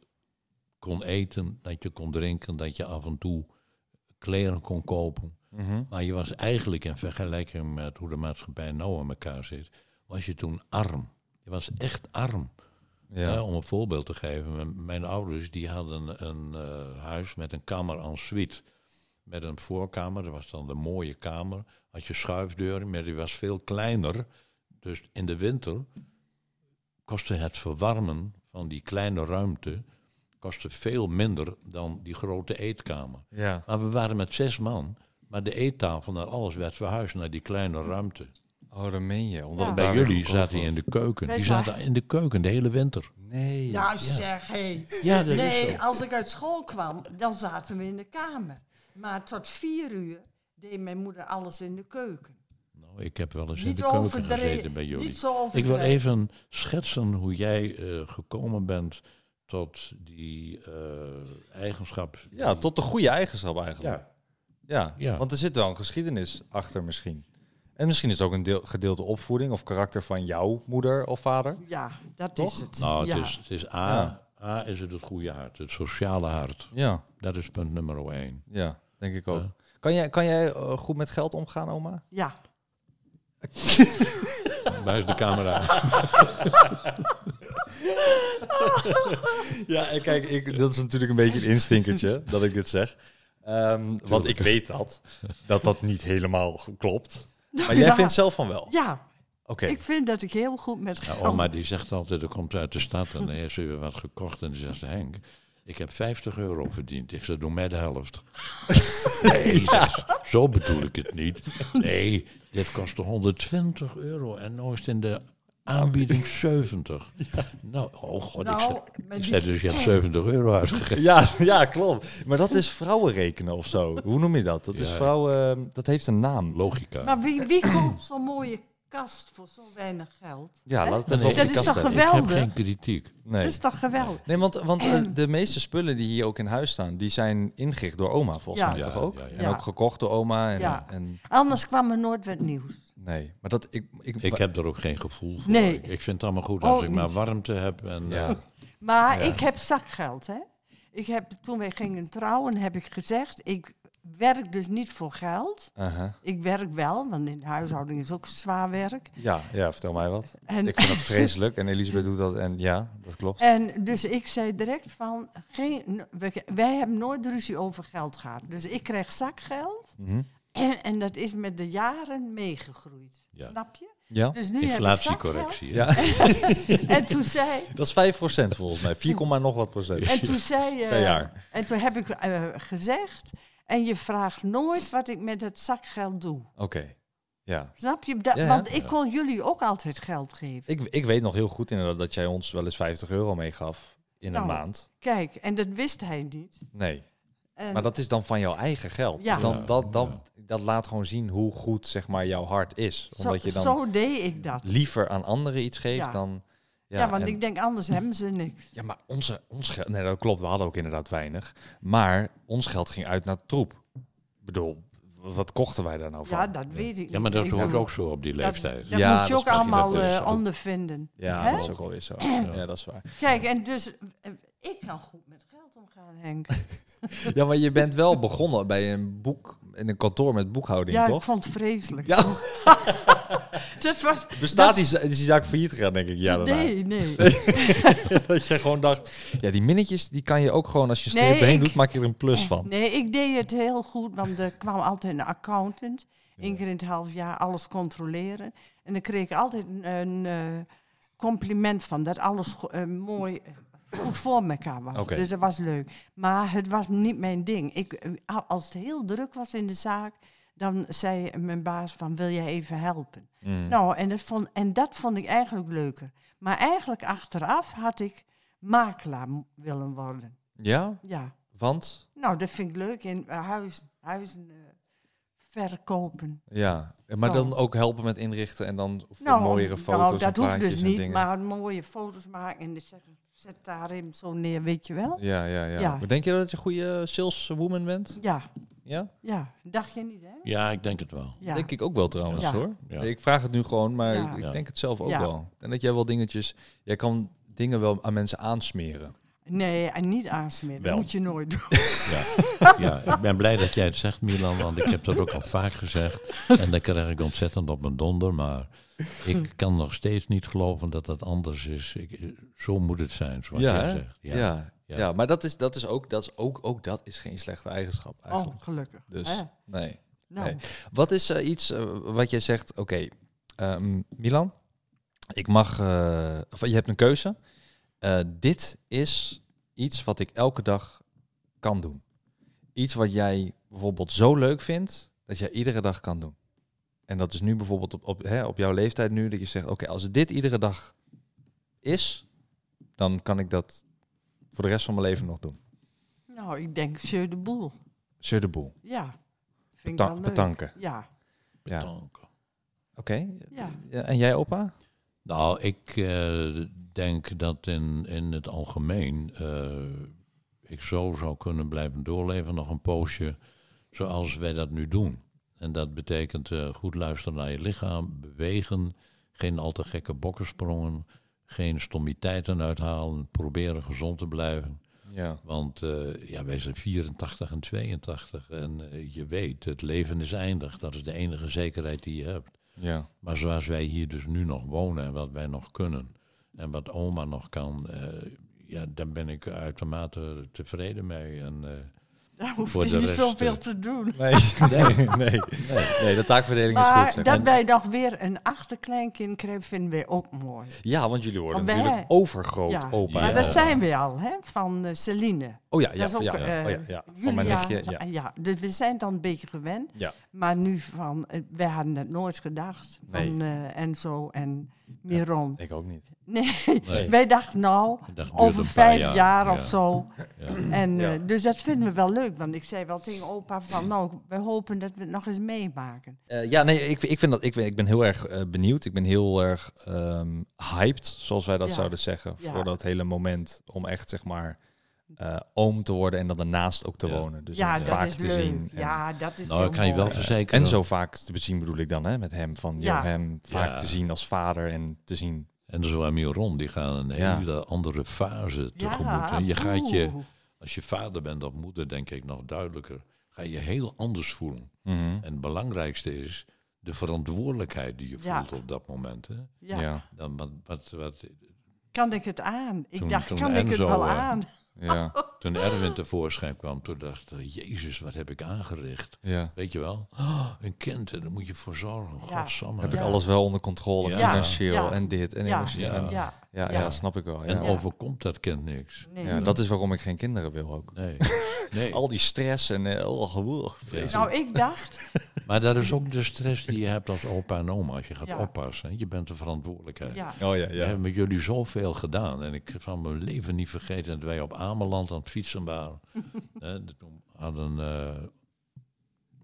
[SPEAKER 3] kon eten, dat je kon drinken, dat je af en toe kleren kon kopen. Maar je was eigenlijk in vergelijking met hoe de maatschappij nou aan elkaar zit, was je toen arm. Je was echt arm.
[SPEAKER 1] Ja.
[SPEAKER 3] Ja, om een voorbeeld te geven. Mijn ouders die hadden een eh, huis met een kamer en suite. Met een voorkamer, dat was dan de mooie kamer. Had je schuifdeuren, maar die was veel kleiner. Dus in de winter kostte het verwarmen van die kleine ruimte kostte veel minder dan die grote eetkamer.
[SPEAKER 1] ja.
[SPEAKER 3] Maar we waren met zes man. Maar de eettafel en alles werd verhuisd naar die kleine ruimte.
[SPEAKER 1] Oh, dat meen je. Omdat
[SPEAKER 2] Ja.
[SPEAKER 3] Bij jullie zaten die in de keuken.
[SPEAKER 2] Wij
[SPEAKER 3] Die
[SPEAKER 2] zaten-
[SPEAKER 3] in de keuken de hele winter.
[SPEAKER 1] Nee.
[SPEAKER 2] Nou zeg, hé.
[SPEAKER 3] Ja, dat is
[SPEAKER 2] Nee,
[SPEAKER 3] zo.
[SPEAKER 2] als ik uit school kwam, dan zaten we in de kamer. Maar tot vier uur deed mijn moeder alles in de keuken.
[SPEAKER 3] Nou, ik heb wel eens in de keuken gezeten bij jullie.
[SPEAKER 2] Niet zo
[SPEAKER 3] Ik wil even schetsen hoe jij eh, gekomen bent tot die eh, eigenschap.
[SPEAKER 1] Ja, tot de goede eigenschap eigenlijk.
[SPEAKER 3] Ja,
[SPEAKER 1] Ja,
[SPEAKER 3] Ja.
[SPEAKER 1] want er zit wel een geschiedenis achter misschien. En misschien is het ook een deel, gedeelte opvoeding of karakter van jouw moeder of vader.
[SPEAKER 2] Ja, dat
[SPEAKER 1] Toch?
[SPEAKER 2] is het.
[SPEAKER 3] Nou,
[SPEAKER 2] ja.
[SPEAKER 3] het is, het is A,
[SPEAKER 1] Ja.
[SPEAKER 3] A is het het goede hart, het sociale hart.
[SPEAKER 1] Ja,
[SPEAKER 3] Dat is punt nummer één.
[SPEAKER 1] ja denk ik ook. Kan jij, kan jij eh, goed met geld omgaan, oma?
[SPEAKER 2] ja. (laughs)
[SPEAKER 3] Is de camera? (laughs)
[SPEAKER 1] Ja, en kijk, ik, dat is natuurlijk een beetje een instinkertje dat ik dit zeg. Ehm, want ik weet dat, dat dat niet helemaal klopt. Maar (laughs) jij
[SPEAKER 2] Ja.
[SPEAKER 1] vindt zelf van wel?
[SPEAKER 2] Ja,
[SPEAKER 1] Oké.
[SPEAKER 2] ik vind dat ik heel goed met
[SPEAKER 3] Ja,
[SPEAKER 2] geld...
[SPEAKER 3] oma die zegt altijd, er komt uit de stad en dan heeft ze weer wat gekocht. En die zegt, Henk, ik heb 50 euro verdiend. Ik zeg, doe mij de helft. (laughs) nee, zo bedoel ik het niet. Nee, dit kostte 120 euro en nu is het in de aanbieding 70. Nou, oh god, ik,
[SPEAKER 2] Nou,
[SPEAKER 3] zei, ik zei dus, je hebt 70 euro uitgegeven.
[SPEAKER 1] Ja, ja, klopt. Maar dat is vrouwenrekenen of zo. Hoe noem je dat? Dat is vrouwen... Dat heeft een naam.
[SPEAKER 3] Logica.
[SPEAKER 2] Maar wie, wie koopt zo'n mooie kast voor zo weinig geld?
[SPEAKER 1] Ja,
[SPEAKER 2] Hè?
[SPEAKER 1] laat het even
[SPEAKER 2] dat is
[SPEAKER 1] kast
[SPEAKER 2] toch
[SPEAKER 1] hebben.
[SPEAKER 3] ik heb
[SPEAKER 2] geweldig?
[SPEAKER 3] geen kritiek.
[SPEAKER 1] Nee.
[SPEAKER 2] Dat is toch geweldig?
[SPEAKER 1] Nee, want, want eh, de meeste spullen die hier ook in huis staan, die zijn ingericht door oma volgens
[SPEAKER 2] Ja.
[SPEAKER 1] mij
[SPEAKER 3] Ja,
[SPEAKER 1] toch ook?
[SPEAKER 3] ja, ja.
[SPEAKER 1] En ook gekocht door oma. En,
[SPEAKER 2] Ja.
[SPEAKER 1] en
[SPEAKER 2] Anders kwam er nooit wat nieuws.
[SPEAKER 1] nee, maar dat ik, ik,
[SPEAKER 3] Ik heb er ook geen gevoel voor.
[SPEAKER 2] Nee.
[SPEAKER 3] Ik, vind het allemaal goed
[SPEAKER 2] Oh,
[SPEAKER 3] als ik maar
[SPEAKER 2] niet.
[SPEAKER 3] warmte heb. En,
[SPEAKER 1] ja.
[SPEAKER 3] eh,
[SPEAKER 2] Maar
[SPEAKER 1] Ja.
[SPEAKER 2] ik heb zakgeld, hè. Ik heb, toen wij gingen trouwen, heb ik gezegd... ik werk dus niet voor geld.
[SPEAKER 1] aha.
[SPEAKER 2] Ik werk wel, want in de huishouding is ook zwaar werk.
[SPEAKER 1] ja, ja, vertel mij wat.
[SPEAKER 2] En,
[SPEAKER 1] Ik vind dat (laughs) vreselijk en Elisabeth doet dat en ja, dat klopt.
[SPEAKER 2] en dus ik zei direct van... Geen, wij hebben nooit ruzie over geld gehad. Dus ik kreeg zakgeld.
[SPEAKER 1] Mhm.
[SPEAKER 2] En, en dat is met de jaren meegegroeid.
[SPEAKER 3] Ja.
[SPEAKER 2] Snap je?
[SPEAKER 1] Ja,
[SPEAKER 2] Dus nu
[SPEAKER 3] inflatiecorrectie.
[SPEAKER 1] ja. (laughs)
[SPEAKER 2] En toen zei...
[SPEAKER 1] dat is 5% volgens mij. 4, nog wat procent.
[SPEAKER 2] En toen zei.
[SPEAKER 1] Per jaar.
[SPEAKER 2] En toen heb ik eh, gezegd... En je vraagt nooit wat ik met het zakgeld doe.
[SPEAKER 1] Oké, ja.
[SPEAKER 2] Snap je? Da-
[SPEAKER 1] Ja, ja.
[SPEAKER 2] Want ik kon jullie ook altijd geld geven.
[SPEAKER 1] Ik, ik weet nog heel goed inderdaad dat jij ons wel eens 50 euro meegaf in een
[SPEAKER 2] Nou.
[SPEAKER 1] maand.
[SPEAKER 2] Kijk, en dat wist hij niet.
[SPEAKER 1] Nee,
[SPEAKER 2] En
[SPEAKER 1] maar dat is dan van jouw eigen geld.
[SPEAKER 2] Ja.
[SPEAKER 1] Dan, dat, dat,
[SPEAKER 3] ja.
[SPEAKER 1] dat laat gewoon zien hoe goed zeg maar, jouw hart is.
[SPEAKER 2] zo,
[SPEAKER 1] Omdat je dan
[SPEAKER 2] zo deed ik dat.
[SPEAKER 1] liever aan anderen iets geeft
[SPEAKER 2] Ja.
[SPEAKER 1] dan...
[SPEAKER 2] Ja, want
[SPEAKER 1] en-
[SPEAKER 2] ik denk, anders hebben ze niks.
[SPEAKER 1] ja, maar onze, ons geld... Nee, dat klopt. We hadden ook inderdaad weinig. Maar ons geld ging uit naar troep. Ik bedoel, wat kochten wij daar nou van?
[SPEAKER 2] Ja, dat weet ik
[SPEAKER 3] Ja, maar
[SPEAKER 2] niet.
[SPEAKER 3] dat
[SPEAKER 2] Ik-
[SPEAKER 3] hoort ook zo op die
[SPEAKER 2] dat-
[SPEAKER 3] leeftijd.
[SPEAKER 2] Dat
[SPEAKER 1] Ja,
[SPEAKER 2] moet je
[SPEAKER 1] dat
[SPEAKER 2] ook allemaal
[SPEAKER 3] dat
[SPEAKER 2] eh,
[SPEAKER 3] ook-
[SPEAKER 2] ondervinden.
[SPEAKER 1] Ja, dat is ook alweer zo. Ja, dat is waar.
[SPEAKER 2] Kijk, en dus... eh, ik kan goed met geld omgaan, Henk. (laughs)
[SPEAKER 1] Ja, maar je bent wel begonnen bij een boek... In een kantoor met boekhouding,
[SPEAKER 2] Ja, ik
[SPEAKER 1] toch?
[SPEAKER 2] vond het vreselijk.
[SPEAKER 1] Ja, (laughs)
[SPEAKER 2] Dat
[SPEAKER 1] bestaat die, is die zaak failliet gegaan, denk ik. Ja, daarna.
[SPEAKER 2] Nee, nee. (laughs)
[SPEAKER 1] dat je gewoon dacht, ja, die minnetjes, die kan je ook gewoon, als je
[SPEAKER 2] Nee,
[SPEAKER 1] streep heen
[SPEAKER 2] ik-
[SPEAKER 1] doet, maak je er een plus van.
[SPEAKER 2] Nee, ik deed het heel goed, want er kwam altijd een accountant. Eén keer in het half jaar alles controleren. En dan kreeg ik altijd een, een, eh, compliment van dat alles eh, mooi eh, goed voor elkaar was. Dus dat was leuk. Maar het was niet mijn ding. Ik, eh, als het heel druk was in de zaak, dan zei mijn baas van wil jij even helpen?
[SPEAKER 1] Mm.
[SPEAKER 2] Nou, en dat, vond, en dat vond ik eigenlijk leuker. Maar eigenlijk achteraf had ik makelaar willen worden.
[SPEAKER 1] Ja,
[SPEAKER 2] Ja.
[SPEAKER 1] want,
[SPEAKER 2] Nou, dat vind ik leuk. In eh, huis, huizen eh, verkopen.
[SPEAKER 1] ja, maar
[SPEAKER 2] Zo.
[SPEAKER 1] dan ook helpen met inrichten en dan voor
[SPEAKER 2] Nou,
[SPEAKER 1] mooiere foto's
[SPEAKER 2] nou,
[SPEAKER 1] en
[SPEAKER 2] dat hoeft dus
[SPEAKER 1] en
[SPEAKER 2] niet,
[SPEAKER 1] dingen.
[SPEAKER 2] maar mooie foto's maken en dan zeggen, zet daarin zo neer, weet je wel?
[SPEAKER 1] Ja, ja, ja,
[SPEAKER 2] Ja.
[SPEAKER 1] Maar denk je dat je een goede saleswoman bent?
[SPEAKER 2] Ja,
[SPEAKER 1] Ja?
[SPEAKER 2] ja, dacht je niet, hè?
[SPEAKER 3] Ja, ik denk het wel.
[SPEAKER 2] Ja.
[SPEAKER 1] Denk ik ook wel trouwens
[SPEAKER 2] Ja.
[SPEAKER 1] hoor.
[SPEAKER 3] Ja.
[SPEAKER 1] Ik vraag het nu gewoon, maar
[SPEAKER 2] Ja.
[SPEAKER 1] ik
[SPEAKER 3] Ja.
[SPEAKER 1] denk het zelf ook
[SPEAKER 2] Ja.
[SPEAKER 1] wel. En dat jij wel dingetjes, jij kan dingen wel aan mensen aansmeren.
[SPEAKER 2] Nee, en niet aansmeren.
[SPEAKER 3] Wel.
[SPEAKER 2] Dat moet je nooit doen.
[SPEAKER 3] Ja. (laughs) ja, ik ben blij dat jij het zegt, Milan, want ik heb dat ook al vaak gezegd. En dan krijg ik ontzettend op mijn donder, maar ik kan nog steeds niet geloven dat dat anders is. Ik, zo moet het zijn, zoals jij zegt.
[SPEAKER 1] Ja. Ja.
[SPEAKER 3] Ja.
[SPEAKER 1] maar dat is, dat is ook, dat is ook, ook dat is geen slechte eigenschap
[SPEAKER 2] Oh,
[SPEAKER 1] eigenlijk.
[SPEAKER 2] gelukkig.
[SPEAKER 1] Dus,
[SPEAKER 2] Hè?
[SPEAKER 1] nee.
[SPEAKER 2] Nou,
[SPEAKER 1] nee. Wat is eh, iets eh, wat jij zegt, oké, ehm, Milan, ik mag, eh, of je hebt een keuze. Eh, dit is iets wat ik elke dag kan doen. Iets wat jij bijvoorbeeld zo leuk vindt, dat jij iedere dag kan doen. En dat is nu bijvoorbeeld op, op, hè, op jouw leeftijd nu, dat je zegt, oké, als dit iedere dag is, dan kan ik dat voor de rest van mijn leven nog doen.
[SPEAKER 2] nou, ik denk Jeu de Boel.
[SPEAKER 1] Sur de boel.
[SPEAKER 2] Ja, vind
[SPEAKER 1] Beta-
[SPEAKER 2] ik
[SPEAKER 1] betanken.
[SPEAKER 2] Ja,
[SPEAKER 1] Ja,
[SPEAKER 3] Dank.
[SPEAKER 1] oké.
[SPEAKER 2] Ja,
[SPEAKER 1] en jij, opa?
[SPEAKER 3] Nou, ik eh, denk dat in, in het algemeen eh, ik zo zou kunnen blijven doorleven nog een poosje zoals wij dat nu doen. En dat betekent eh, goed luisteren naar je lichaam, bewegen, geen al te gekke bokkensprongen, geen stommiteiten uithalen, proberen gezond te blijven.
[SPEAKER 1] Ja.
[SPEAKER 3] Want eh, ja, wij zijn 84 en 82 en eh, je weet, het leven is eindig. Dat is de enige zekerheid die je hebt.
[SPEAKER 1] Ja.
[SPEAKER 3] Maar zoals wij hier dus nu nog wonen en wat wij nog kunnen en wat oma nog kan, eh, ja, daar ben ik uitermate tevreden mee. En,
[SPEAKER 2] Daar hoeft
[SPEAKER 3] Voor
[SPEAKER 2] dus niet zoveel
[SPEAKER 3] eh,
[SPEAKER 2] te doen.
[SPEAKER 1] Nee, (laughs) (laughs) nee, nee, nee. de taakverdeling is goed.
[SPEAKER 2] Maar
[SPEAKER 1] Zeg.
[SPEAKER 2] dat
[SPEAKER 1] En-
[SPEAKER 2] wij nog weer een achterkleinkind krijgen, vinden wij ook mooi.
[SPEAKER 1] Ja, want jullie worden
[SPEAKER 2] Want wij-
[SPEAKER 1] natuurlijk overgroot
[SPEAKER 2] Ja,
[SPEAKER 1] opa.
[SPEAKER 2] maar
[SPEAKER 3] Ja.
[SPEAKER 2] dat zijn we al, hè, van eh, Celine.
[SPEAKER 1] Oh ja, ja,
[SPEAKER 2] ook,
[SPEAKER 1] ja, ja,
[SPEAKER 2] eh,
[SPEAKER 1] oh ja. Van mijn nichtje, ja.
[SPEAKER 2] dus we zijn dan een beetje gewend.
[SPEAKER 1] Ja.
[SPEAKER 2] Maar nu van, eh, wij hadden het nooit gedacht. Van eh, Enzo en Miron.
[SPEAKER 1] Ik ook niet.
[SPEAKER 2] Nee,
[SPEAKER 3] Nee.
[SPEAKER 2] wij dachten nou, over vijf
[SPEAKER 3] jaar,
[SPEAKER 2] jaar,
[SPEAKER 3] ja.
[SPEAKER 2] of zo.
[SPEAKER 3] ja.
[SPEAKER 2] En, eh,
[SPEAKER 1] Ja.
[SPEAKER 2] Dus dat vinden we wel leuk. Want ik zei wel tegen opa van, nou, we hopen dat we het nog eens meemaken.
[SPEAKER 1] Eh, ja, nee, ik, ik, vind dat, ik, ik ben heel erg eh, benieuwd. Ik ben heel erg ehm, hyped, zoals wij dat
[SPEAKER 2] Ja.
[SPEAKER 1] zouden zeggen,
[SPEAKER 2] Ja.
[SPEAKER 1] voor dat hele moment om echt, zeg maar, eh, oom te worden en dan daarnaast ook te
[SPEAKER 3] Ja.
[SPEAKER 1] wonen. Dus
[SPEAKER 2] ja, dat
[SPEAKER 1] vaak
[SPEAKER 2] is
[SPEAKER 1] te
[SPEAKER 2] leuk.
[SPEAKER 1] zien. En,
[SPEAKER 2] Ja, dat is
[SPEAKER 3] Nou, ik kan je wel verzekeren.
[SPEAKER 1] en zo vaak te zien bedoel ik dan, hè, met hem. Van
[SPEAKER 2] Ja.
[SPEAKER 1] hem vaak
[SPEAKER 3] Ja.
[SPEAKER 1] te zien als vader en te zien.
[SPEAKER 3] En zo en Miron, die gaan een
[SPEAKER 1] Ja.
[SPEAKER 3] hele andere fase tegemoet.
[SPEAKER 2] Ja,
[SPEAKER 3] hè. je gaat je. Als je vader bent of moeder, denk ik nog duidelijker, ga je je heel anders voelen.
[SPEAKER 1] Mhm.
[SPEAKER 3] En het belangrijkste is de verantwoordelijkheid die je
[SPEAKER 2] Ja.
[SPEAKER 3] voelt op dat moment. Hè.
[SPEAKER 2] Ja.
[SPEAKER 1] Ja,
[SPEAKER 3] Dan, wat, wat, wat,
[SPEAKER 2] Kan ik het aan? Ik
[SPEAKER 3] Toen-
[SPEAKER 2] dacht,
[SPEAKER 3] toen
[SPEAKER 2] kan ik het wel
[SPEAKER 3] eh,
[SPEAKER 2] aan?
[SPEAKER 1] ja, (laughs)
[SPEAKER 3] toen Erwin tevoorschijn kwam, toen dacht ik, Jezus, wat heb ik aangericht?
[SPEAKER 1] ja.
[SPEAKER 3] Weet je wel? Oh, een kind, hè, daar moet je voor zorgen.
[SPEAKER 2] Ja.
[SPEAKER 3] Godsamme.
[SPEAKER 1] Heb ik alles wel onder controle,
[SPEAKER 3] Ja.
[SPEAKER 1] financieel
[SPEAKER 2] Ja.
[SPEAKER 1] en dit en
[SPEAKER 2] Ja.
[SPEAKER 1] emotioneel.
[SPEAKER 3] Ja.
[SPEAKER 1] en-
[SPEAKER 2] Ja,
[SPEAKER 1] Ja, ja,
[SPEAKER 2] Ja.
[SPEAKER 1] snap ik wel.
[SPEAKER 3] En
[SPEAKER 1] Ja.
[SPEAKER 3] overkomt dat kind niks.
[SPEAKER 2] nee.
[SPEAKER 1] Ja, dat is waarom ik geen kinderen wil ook.
[SPEAKER 3] Nee. (laughs) nee.
[SPEAKER 1] Al die stress en eh, oh, vreselijk.
[SPEAKER 2] Nou, ik dacht, (laughs)
[SPEAKER 3] Maar dat is ook de stress die je hebt als opa en oma als je gaat
[SPEAKER 2] Ja.
[SPEAKER 3] oppassen. hè. Je bent de verantwoordelijkheid.
[SPEAKER 2] ja,
[SPEAKER 1] Oh ja,
[SPEAKER 3] We
[SPEAKER 1] ja.
[SPEAKER 3] hebben met jullie zoveel gedaan. En ik van mijn leven niet vergeten dat wij op Ameland aan het fietsen waren. (laughs) Hè, de- Toen hadden eh,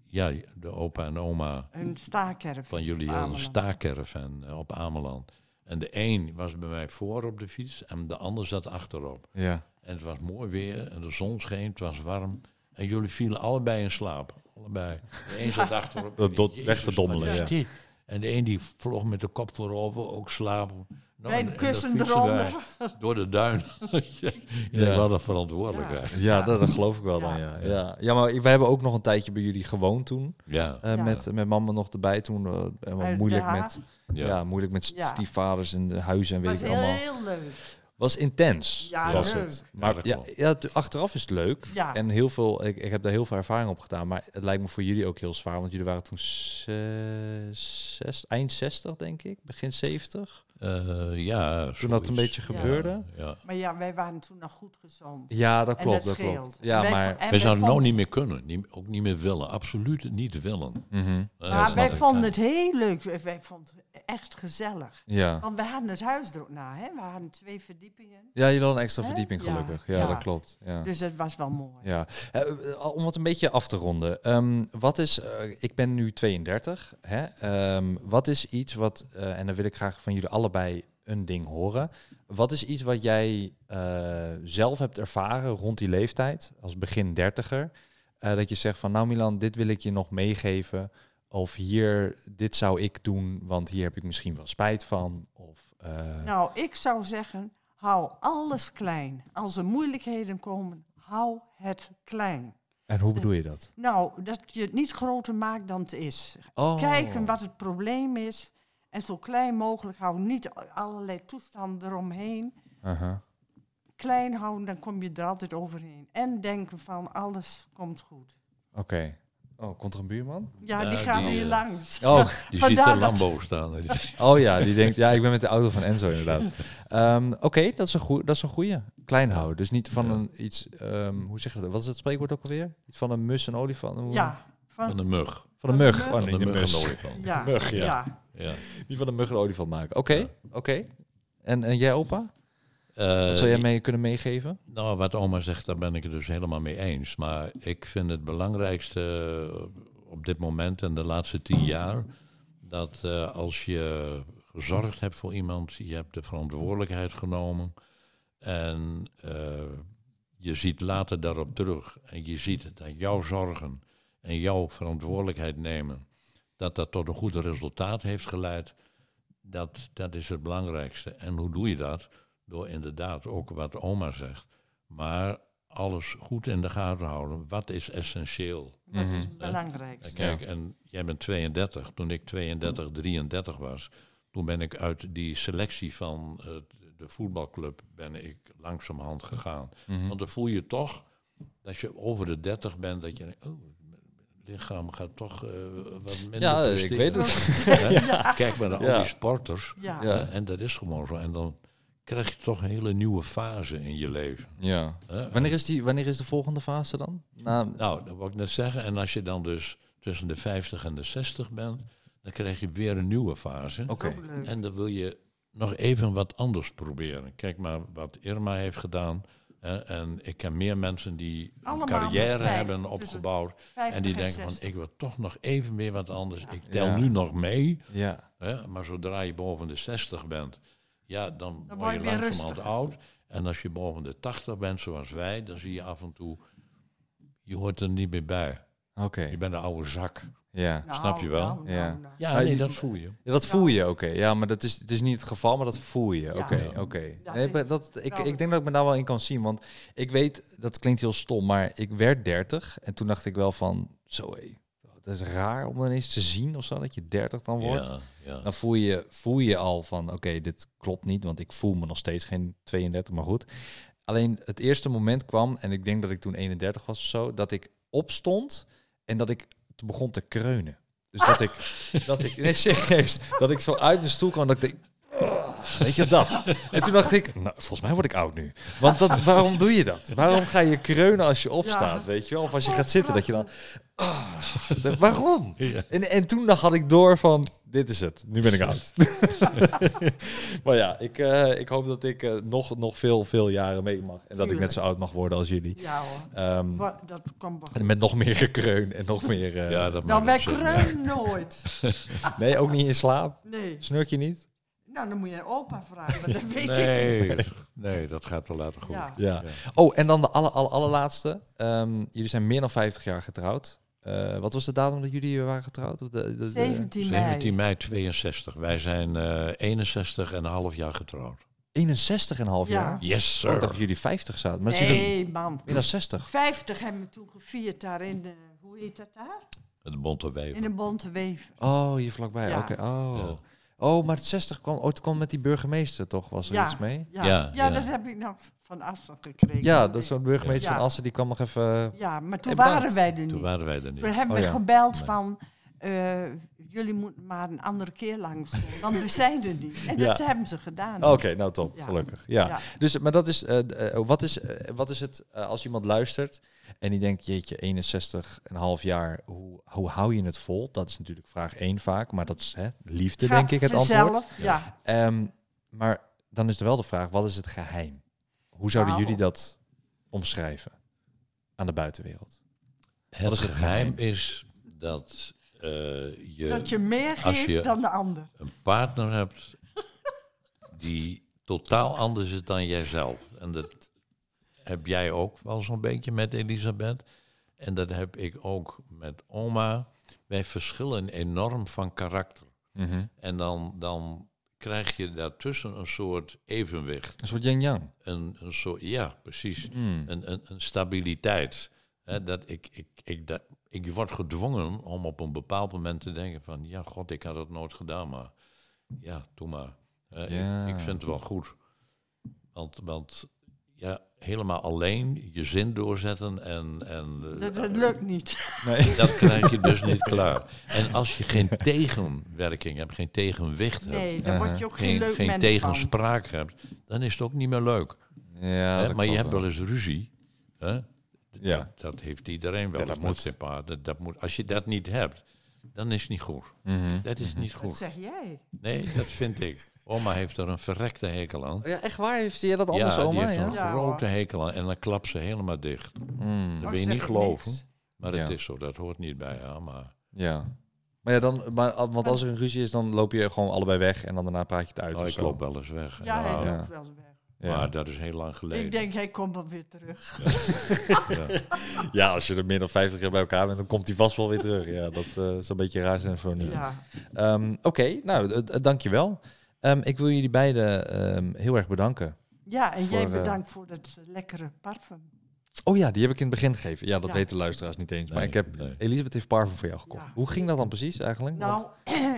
[SPEAKER 3] ja, de opa en oma
[SPEAKER 2] een staakerf.
[SPEAKER 3] van jullie hadden een staakerven eh, op Ameland. En de een was bij mij voor op de fiets en de ander zat achterop.
[SPEAKER 1] Ja.
[SPEAKER 3] En het was mooi weer en de zon scheen, het was warm. En jullie vielen allebei in slaap. Allebei. De een zat (laughs) achterop.
[SPEAKER 1] Dat weg te dommelen, ja.
[SPEAKER 3] En de een die vloog met de kop voorover, ook slapen. Nou,
[SPEAKER 2] een
[SPEAKER 3] en dan
[SPEAKER 2] kussen eronder.
[SPEAKER 3] Door de duin. (laughs) ja,
[SPEAKER 1] Ja.
[SPEAKER 3] Wat een verantwoordelijkheid.
[SPEAKER 1] Ja, dat, dat geloof ik wel dan, ja.
[SPEAKER 2] Ja.
[SPEAKER 1] Ja, ja maar wij hebben ook nog een tijdje bij jullie gewoond toen.
[SPEAKER 3] Ja,
[SPEAKER 1] eh,
[SPEAKER 2] Ja.
[SPEAKER 1] Met, met mama nog erbij toen. en wat moeilijk met,
[SPEAKER 3] ja.
[SPEAKER 1] ja. moeilijk met
[SPEAKER 2] Ja.
[SPEAKER 1] stiefvaders en de huizen en weet
[SPEAKER 2] was
[SPEAKER 1] ik allemaal.
[SPEAKER 2] heel leuk.
[SPEAKER 1] Was intens,
[SPEAKER 2] Ja,
[SPEAKER 1] was
[SPEAKER 2] leuk.
[SPEAKER 1] het. Maar ja, ja, achteraf is het leuk.
[SPEAKER 2] Ja.
[SPEAKER 1] En heel veel, ik, ik heb daar heel veel ervaring op gedaan. Maar het lijkt me voor jullie ook heel zwaar. Want jullie waren toen zes, zes- eind 60, denk ik. Begin 70.
[SPEAKER 3] Eh, ja
[SPEAKER 1] Toen dat een
[SPEAKER 3] zoiets.
[SPEAKER 1] beetje gebeurde.
[SPEAKER 3] Ja.
[SPEAKER 2] Maar ja, wij waren toen nog goed gezond.
[SPEAKER 1] Ja, dat
[SPEAKER 2] en
[SPEAKER 1] klopt.
[SPEAKER 2] dat
[SPEAKER 1] klopt. Ja,
[SPEAKER 2] Wij
[SPEAKER 1] maar...
[SPEAKER 3] Wij
[SPEAKER 2] wij
[SPEAKER 3] zouden nou niet meer kunnen, niet, ook niet meer willen. Absoluut niet willen.
[SPEAKER 1] Mhm.
[SPEAKER 3] Eh,
[SPEAKER 2] Maar wij vonden het heel leuk. Wij- vonden het echt gezellig.
[SPEAKER 1] Ja.
[SPEAKER 2] Want we hadden het huis er ook na, hè? We hadden twee verdiepingen.
[SPEAKER 1] Ja, jullie hadden een extra
[SPEAKER 2] Hè?
[SPEAKER 1] verdieping gelukkig. Ja,
[SPEAKER 2] ja.
[SPEAKER 1] dat klopt. Ja.
[SPEAKER 2] Dus dat was wel mooi.
[SPEAKER 1] Ja, Eh, om het een beetje af te ronden. ehm, wat is, eh, ik ben nu 32. Hè? Ehm, wat is iets wat, eh, en dan wil ik graag van jullie allebei een ding horen. Wat is iets wat jij eh, zelf hebt ervaren rond die leeftijd, als begin dertiger? eh, dat je zegt van, nou Milan, dit wil ik je nog meegeven. Of hier, dit zou ik doen, want hier heb ik misschien wel spijt van. Of, eh,
[SPEAKER 2] Nou, ik zou zeggen, hou alles klein. Als er moeilijkheden komen, hou het klein.
[SPEAKER 1] en hoe bedoel je dat?
[SPEAKER 2] Nou, dat je het niet groter maakt dan het is.
[SPEAKER 1] Oh.
[SPEAKER 2] Kijken wat het probleem is. En zo klein mogelijk houden. Niet allerlei toestanden eromheen.
[SPEAKER 1] Aha.
[SPEAKER 2] Klein houden, dan kom je er altijd overheen. En denken van, alles komt goed.
[SPEAKER 1] Oké. Oh, komt er een buurman?
[SPEAKER 2] Ja,
[SPEAKER 3] Ja,
[SPEAKER 2] die gaat
[SPEAKER 3] die,
[SPEAKER 2] hier
[SPEAKER 3] eh,
[SPEAKER 2] langs.
[SPEAKER 1] Oh,
[SPEAKER 3] Die (laughs) ziet de Lambo staan.
[SPEAKER 1] Oh ja, die denkt, ja, ik ben met de auto van Enzo inderdaad. Ehm, Oké, dat is een goe- dat is een goeie. Klein houden. Dus niet van
[SPEAKER 3] Ja.
[SPEAKER 1] een iets, ehm, hoe zeg je dat? Wat is het spreekwoord ook alweer? Iets van een mus en olifant?
[SPEAKER 2] Ja,
[SPEAKER 3] Van
[SPEAKER 2] van,
[SPEAKER 3] een mug.
[SPEAKER 1] Van een mug.
[SPEAKER 3] Van
[SPEAKER 1] de
[SPEAKER 3] een mug
[SPEAKER 2] ja,
[SPEAKER 1] mug, ja.
[SPEAKER 2] ja.
[SPEAKER 3] Ja.
[SPEAKER 1] Niet van een mug een olifant maken. Oké, oké. En, en jij opa?
[SPEAKER 3] Eh,
[SPEAKER 1] Wat zou jij mee kunnen meegeven?
[SPEAKER 3] Nou, wat oma zegt, daar ben ik het dus helemaal mee eens. Maar ik vind het belangrijkste eh, op dit moment en de laatste tien jaar... dat eh, als je gezorgd hebt voor iemand, je hebt de verantwoordelijkheid genomen... en eh, je ziet later daarop terug en je ziet dat jouw zorgen en jouw verantwoordelijkheid nemen, dat dat tot een goed resultaat heeft geleid, dat, dat is het belangrijkste. En hoe doe je dat? Door inderdaad ook wat oma zegt. Maar alles goed in de gaten houden. Wat is essentieel?
[SPEAKER 2] Dat is
[SPEAKER 1] Mhm.
[SPEAKER 2] het belangrijkste.
[SPEAKER 3] kijk, en jij bent 32. Toen ik 32, 33 was, toen ben ik uit die selectie van de voetbalclub ben ik langzamerhand gegaan.
[SPEAKER 1] Mhm.
[SPEAKER 3] Want dan voel je toch dat je over de 30 bent, dat je denkt, oh, lichaam gaat toch eh, wat minder
[SPEAKER 1] Ja, ik weet het. (laughs) (laughs)
[SPEAKER 3] Kijk maar naar al die sporters.
[SPEAKER 2] Ja.
[SPEAKER 3] En dat is gewoon zo. En dan krijg je toch een hele nieuwe fase in je leven.
[SPEAKER 1] Ja. Wanneer is, die, wanneer is de volgende fase dan? Na,
[SPEAKER 3] Nou, dat wil ik net zeggen. En als je dan dus tussen de 50 en de 60 bent, dan krijg je weer een nieuwe fase.
[SPEAKER 1] Oké.
[SPEAKER 3] En dan wil je nog even wat anders proberen. Kijk maar wat Irma heeft gedaan. En ik ken meer mensen die een carrière
[SPEAKER 2] vijf,
[SPEAKER 3] hebben opgebouwd.
[SPEAKER 2] 50
[SPEAKER 3] En die denken van,
[SPEAKER 2] 60.
[SPEAKER 3] ik wil toch nog even weer wat anders. Ik tel
[SPEAKER 1] Ja.
[SPEAKER 3] nu nog mee.
[SPEAKER 1] Ja.
[SPEAKER 3] Maar zodra je boven de 60 bent, ja, dan,
[SPEAKER 2] Dan
[SPEAKER 3] word je
[SPEAKER 2] je
[SPEAKER 3] langzamerhand oud. En als je boven de 80 bent, zoals wij, dan zie je af en toe, je hoort er niet meer bij.
[SPEAKER 1] Oké.
[SPEAKER 3] Je bent een oude zak.
[SPEAKER 1] Ja.
[SPEAKER 2] Nou,
[SPEAKER 3] snap je wel?
[SPEAKER 2] nou, nou,
[SPEAKER 1] Ja.
[SPEAKER 2] nou.
[SPEAKER 3] Ja, nee, dat voel je.
[SPEAKER 1] Ja, dat voel je, oké. Ja, maar dat is, het is niet het geval, maar dat voel je. Oké,
[SPEAKER 2] Ja.
[SPEAKER 1] oké. Nee, maar dat, ik, ik denk dat ik me daar wel in kan zien, want ik weet, dat klinkt heel stom, maar ik werd 30 en toen dacht ik wel van, zo hé, dat is raar om ineens te zien of zo, dat je 30 dan wordt.
[SPEAKER 3] Ja, ja.
[SPEAKER 1] Dan voel je, voel je al van, oké, dit klopt niet, want ik voel me nog steeds geen 32, maar goed. Alleen het eerste moment kwam, en ik denk dat ik toen 31 was of zo, dat ik opstond en dat ik toen begon te kreunen. Dus dat ik, (laughs) dat ik, nee serieus, dat ik zo uit mijn stoel kwam, dat ik denk, weet je dat? En toen dacht ik, nou, volgens mij word ik oud nu. Want dat, waarom doe je dat? Waarom ga je kreunen als je opstaat,
[SPEAKER 2] Ja.
[SPEAKER 1] weet je wel? Of als je gaat zitten, dat je dan, "Ah", waarom? En, en toen had ik door van, dit is het, nu ben ik oud. (laughs) maar ja, ik, eh, ik hoop dat ik eh, nog, nog veel, veel jaren mee mag. En dat ik net zo oud mag worden als jullie.
[SPEAKER 2] Ja hoor.
[SPEAKER 1] Ehm,
[SPEAKER 2] dat wel
[SPEAKER 1] en met nog meer gekreun en nog meer... eh,
[SPEAKER 3] ja, dat
[SPEAKER 2] Nou,
[SPEAKER 3] mag
[SPEAKER 2] wij kreunen nooit. (laughs)
[SPEAKER 1] Nee, ook niet in slaap?
[SPEAKER 2] Nee.
[SPEAKER 1] Snurk je niet?
[SPEAKER 2] Nou, dan moet je opa vragen, maar dat weet ik niet.
[SPEAKER 3] Nee, nee, dat gaat wel later goed.
[SPEAKER 2] Ja.
[SPEAKER 1] Ja. Oh, en dan de aller, aller, allerlaatste. Ehm, jullie zijn meer dan 50 jaar getrouwd. Eh, wat was de datum dat jullie waren getrouwd? Of de, de, de-
[SPEAKER 2] 17 mei.
[SPEAKER 3] 17 mei 62. Wij zijn eh 61 en een half jaar getrouwd.
[SPEAKER 1] 61 en een half
[SPEAKER 2] Ja.
[SPEAKER 1] jaar?
[SPEAKER 3] Yes,
[SPEAKER 1] Oh, ik
[SPEAKER 3] sir.
[SPEAKER 1] dacht dat jullie 50 zaten. Maar
[SPEAKER 2] Nee, man.
[SPEAKER 1] dan 60.
[SPEAKER 2] 50 hebben we toen gevierd daar in de, hoe heet dat daar?
[SPEAKER 3] Het bonte
[SPEAKER 2] In
[SPEAKER 3] weven.
[SPEAKER 2] de Bonte Wever.
[SPEAKER 1] Oh, hier vlakbij.
[SPEAKER 2] Ja.
[SPEAKER 1] Oké. Oh.
[SPEAKER 3] Ja.
[SPEAKER 1] Oh, maar het 60 kwam, ooit kwam met die burgemeester toch? Was er
[SPEAKER 2] Ja.
[SPEAKER 1] iets mee?
[SPEAKER 2] Ja,
[SPEAKER 3] Ja,
[SPEAKER 2] ja,
[SPEAKER 3] ja.
[SPEAKER 2] dat heb ik nog van afstand gekregen.
[SPEAKER 1] Ja, dat is zo'n burgemeester
[SPEAKER 2] Ja.
[SPEAKER 1] van Assen, die kwam nog even...
[SPEAKER 2] Ja, maar toen
[SPEAKER 1] Eh,
[SPEAKER 2] waren wij er niet.
[SPEAKER 3] Toen waren wij er niet.
[SPEAKER 2] Toen hebben
[SPEAKER 1] Oh
[SPEAKER 2] we gebeld
[SPEAKER 3] Nee.
[SPEAKER 2] van, eh, jullie moeten maar een andere keer langs want we zijn er niet. En
[SPEAKER 1] Ja.
[SPEAKER 2] dat hebben ze gedaan.
[SPEAKER 1] Oké, nou top,
[SPEAKER 2] Ja.
[SPEAKER 1] gelukkig. Ja.
[SPEAKER 2] Ja.
[SPEAKER 1] Dus, maar dat is, eh, eh, wat, is, wat is het als iemand luistert en die denkt, jeetje, 61 en een half jaar, hoe, hoe hou je het vol? Dat is natuurlijk vraag 1 vaak, maar dat is hè, liefde,
[SPEAKER 2] Gaat
[SPEAKER 1] denk ik, het antwoord.
[SPEAKER 2] vanzelf, Ja.
[SPEAKER 1] Ehm, maar dan is er wel de vraag, wat is het geheim? Hoe zouden
[SPEAKER 2] Nou.
[SPEAKER 1] jullie dat omschrijven aan de buitenwereld?
[SPEAKER 3] Het
[SPEAKER 1] Wat is het
[SPEAKER 3] geheim
[SPEAKER 1] geheim?
[SPEAKER 3] is dat eh, je,
[SPEAKER 2] Dat je meer
[SPEAKER 3] als
[SPEAKER 2] geeft
[SPEAKER 3] je-
[SPEAKER 2] dan de ander.
[SPEAKER 3] een partner hebt (laughs) die totaal anders is dan jijzelf. En dat heb jij ook wel zo'n beetje met Elisabeth. En dat heb ik ook met oma. Wij verschillen enorm van karakter. En dan, dan krijg je daartussen een soort evenwicht.
[SPEAKER 1] Een soort yin-yang.
[SPEAKER 3] Een, een soort, ja, precies.
[SPEAKER 1] Mm.
[SPEAKER 3] Een, een, een stabiliteit. Hè, dat ik, ik, ik, dat, ik word gedwongen om op een bepaald moment te denken van... Ja, god, ik had het nooit gedaan, maar ja, doe maar. Hè,
[SPEAKER 1] Ja.
[SPEAKER 3] ik, ik vind het wel goed. Want, want ja, helemaal alleen je zin doorzetten en... en eh,
[SPEAKER 2] Dat, dat lukt niet. (laughs)
[SPEAKER 1] Nee.
[SPEAKER 3] dat krijg je dus niet klaar. En als je geen tegenwerking hebt, geen tegenwicht hebt...
[SPEAKER 2] Nee, daar word je ook geen,
[SPEAKER 3] Geen,
[SPEAKER 2] leuk
[SPEAKER 3] geen
[SPEAKER 2] van.
[SPEAKER 3] tegenspraak hebt, dan is het ook niet meer leuk.
[SPEAKER 1] Ja,
[SPEAKER 3] Hè,
[SPEAKER 1] dat
[SPEAKER 3] maar je hebt wel eens ruzie. Hè?
[SPEAKER 1] Ja.
[SPEAKER 3] Dat, dat heeft iedereen wel
[SPEAKER 1] Ja, dat moet.
[SPEAKER 3] zijn paard. Dat, dat moet. Als je dat niet hebt, dan is het niet goed.
[SPEAKER 1] Mhm.
[SPEAKER 3] Dat is niet
[SPEAKER 2] Dat
[SPEAKER 3] goed.
[SPEAKER 2] zeg jij.
[SPEAKER 3] Nee, dat vind ik. Oma heeft er een verrekte hekel aan.
[SPEAKER 1] Oh ja, echt waar? Heeft jij dat anders,
[SPEAKER 3] ja, die
[SPEAKER 1] oma?
[SPEAKER 3] heeft er
[SPEAKER 1] Ja?
[SPEAKER 3] een
[SPEAKER 2] Ja,
[SPEAKER 3] grote hekel aan. En dan klapt ze helemaal dicht.
[SPEAKER 1] Mm.
[SPEAKER 3] Dat
[SPEAKER 2] Oh,
[SPEAKER 3] wil je niet
[SPEAKER 2] ik
[SPEAKER 3] geloven.
[SPEAKER 2] niks.
[SPEAKER 3] Maar
[SPEAKER 1] Ja.
[SPEAKER 3] het is zo, dat hoort niet bij haar. Maar
[SPEAKER 1] Ja. Maar ja, dan, maar, want als er een ruzie is, dan loop je gewoon allebei weg en dan daarna praat je het uit.
[SPEAKER 3] oh, ik
[SPEAKER 1] zo.
[SPEAKER 3] loop wel eens weg.
[SPEAKER 2] Ja,
[SPEAKER 1] ja.
[SPEAKER 2] loopt wel eens weg.
[SPEAKER 1] Ja.
[SPEAKER 3] Maar dat is heel lang geleden.
[SPEAKER 2] Ik denk, hij komt wel weer terug. (laughs)
[SPEAKER 3] Ja.
[SPEAKER 1] Ja, als je er meer dan 50 jaar bij elkaar bent, dan komt hij vast wel weer terug. Ja, dat eh is een beetje raar zijn voor nu.
[SPEAKER 2] Ja.
[SPEAKER 1] Ehm, Oké, nou, d- d- dankjewel. Ehm ik wil jullie beiden ehm, heel erg bedanken.
[SPEAKER 2] ja, en
[SPEAKER 1] Voor,
[SPEAKER 2] jij
[SPEAKER 1] eh,
[SPEAKER 2] bedankt voor dat lekkere parfum.
[SPEAKER 1] Oh ja, die heb ik in het begin gegeven. Ja, dat
[SPEAKER 2] Ja.
[SPEAKER 1] weten de luisteraars niet eens. maar ik heb
[SPEAKER 3] nee.
[SPEAKER 1] Elisabeth heeft parfum voor jou gekocht.
[SPEAKER 2] Ja.
[SPEAKER 1] Hoe ging dat dan precies eigenlijk?
[SPEAKER 2] Nou,
[SPEAKER 1] want,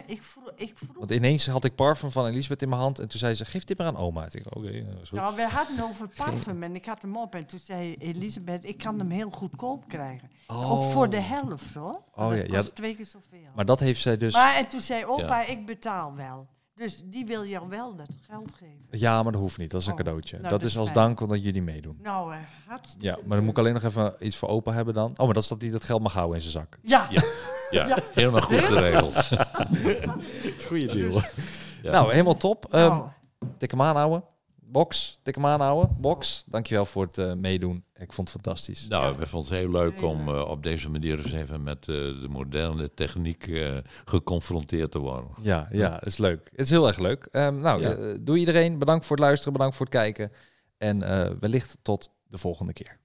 [SPEAKER 1] (clears throat)
[SPEAKER 2] ik vroeg... Ik vroeg
[SPEAKER 1] want ineens had ik parfum van Elisabeth in mijn hand en toen zei ze, geef dit maar aan oma. Ik denk, oké, eh,
[SPEAKER 2] nou, we hadden over parfum en ik had hem op. En toen zei Elisabeth, ik kan hem heel goedkoop krijgen. Ook voor de helft, hoor.
[SPEAKER 1] Oh,
[SPEAKER 2] dat
[SPEAKER 1] ja, ja,
[SPEAKER 2] kost twee keer zoveel. Maar,
[SPEAKER 1] Maar dat heeft zij dus...
[SPEAKER 2] en toen zei opa,
[SPEAKER 3] Ja.
[SPEAKER 2] ik betaal wel. Dus die wil jou wel dat geld geven.
[SPEAKER 1] Ja, maar dat hoeft niet. Dat is een
[SPEAKER 2] Oh,
[SPEAKER 1] cadeautje.
[SPEAKER 2] nou,
[SPEAKER 1] dat
[SPEAKER 2] dat
[SPEAKER 1] is als
[SPEAKER 2] fijn.
[SPEAKER 1] dank omdat jullie meedoen.
[SPEAKER 2] Nou, eh hartstikke
[SPEAKER 1] Ja, maar dan moet ik alleen nog even iets voor opa hebben dan. Oh, maar dat is dat hij dat geld mag houden in zijn zak.
[SPEAKER 2] Ja,
[SPEAKER 3] Ja. Ja, helemaal goed geregeld.
[SPEAKER 1] Goeie
[SPEAKER 2] deal.
[SPEAKER 3] Ja.
[SPEAKER 1] Nou, helemaal top. Ehm
[SPEAKER 2] nou,
[SPEAKER 1] tik hem aanhouden. Box, tik hem aanhouden. Box, dankjewel voor het eh, meedoen. Ik vond het fantastisch.
[SPEAKER 3] Nou, we vonden het heel leuk om eh, op deze manier eens even met eh, de moderne techniek geconfronteerd te worden.
[SPEAKER 1] Ja, ja, is leuk. Het is heel erg leuk. Ehm, nou,
[SPEAKER 3] Ja.
[SPEAKER 1] doe iedereen. Bedankt voor het luisteren, bedankt voor het kijken. En eh, wellicht tot de volgende keer.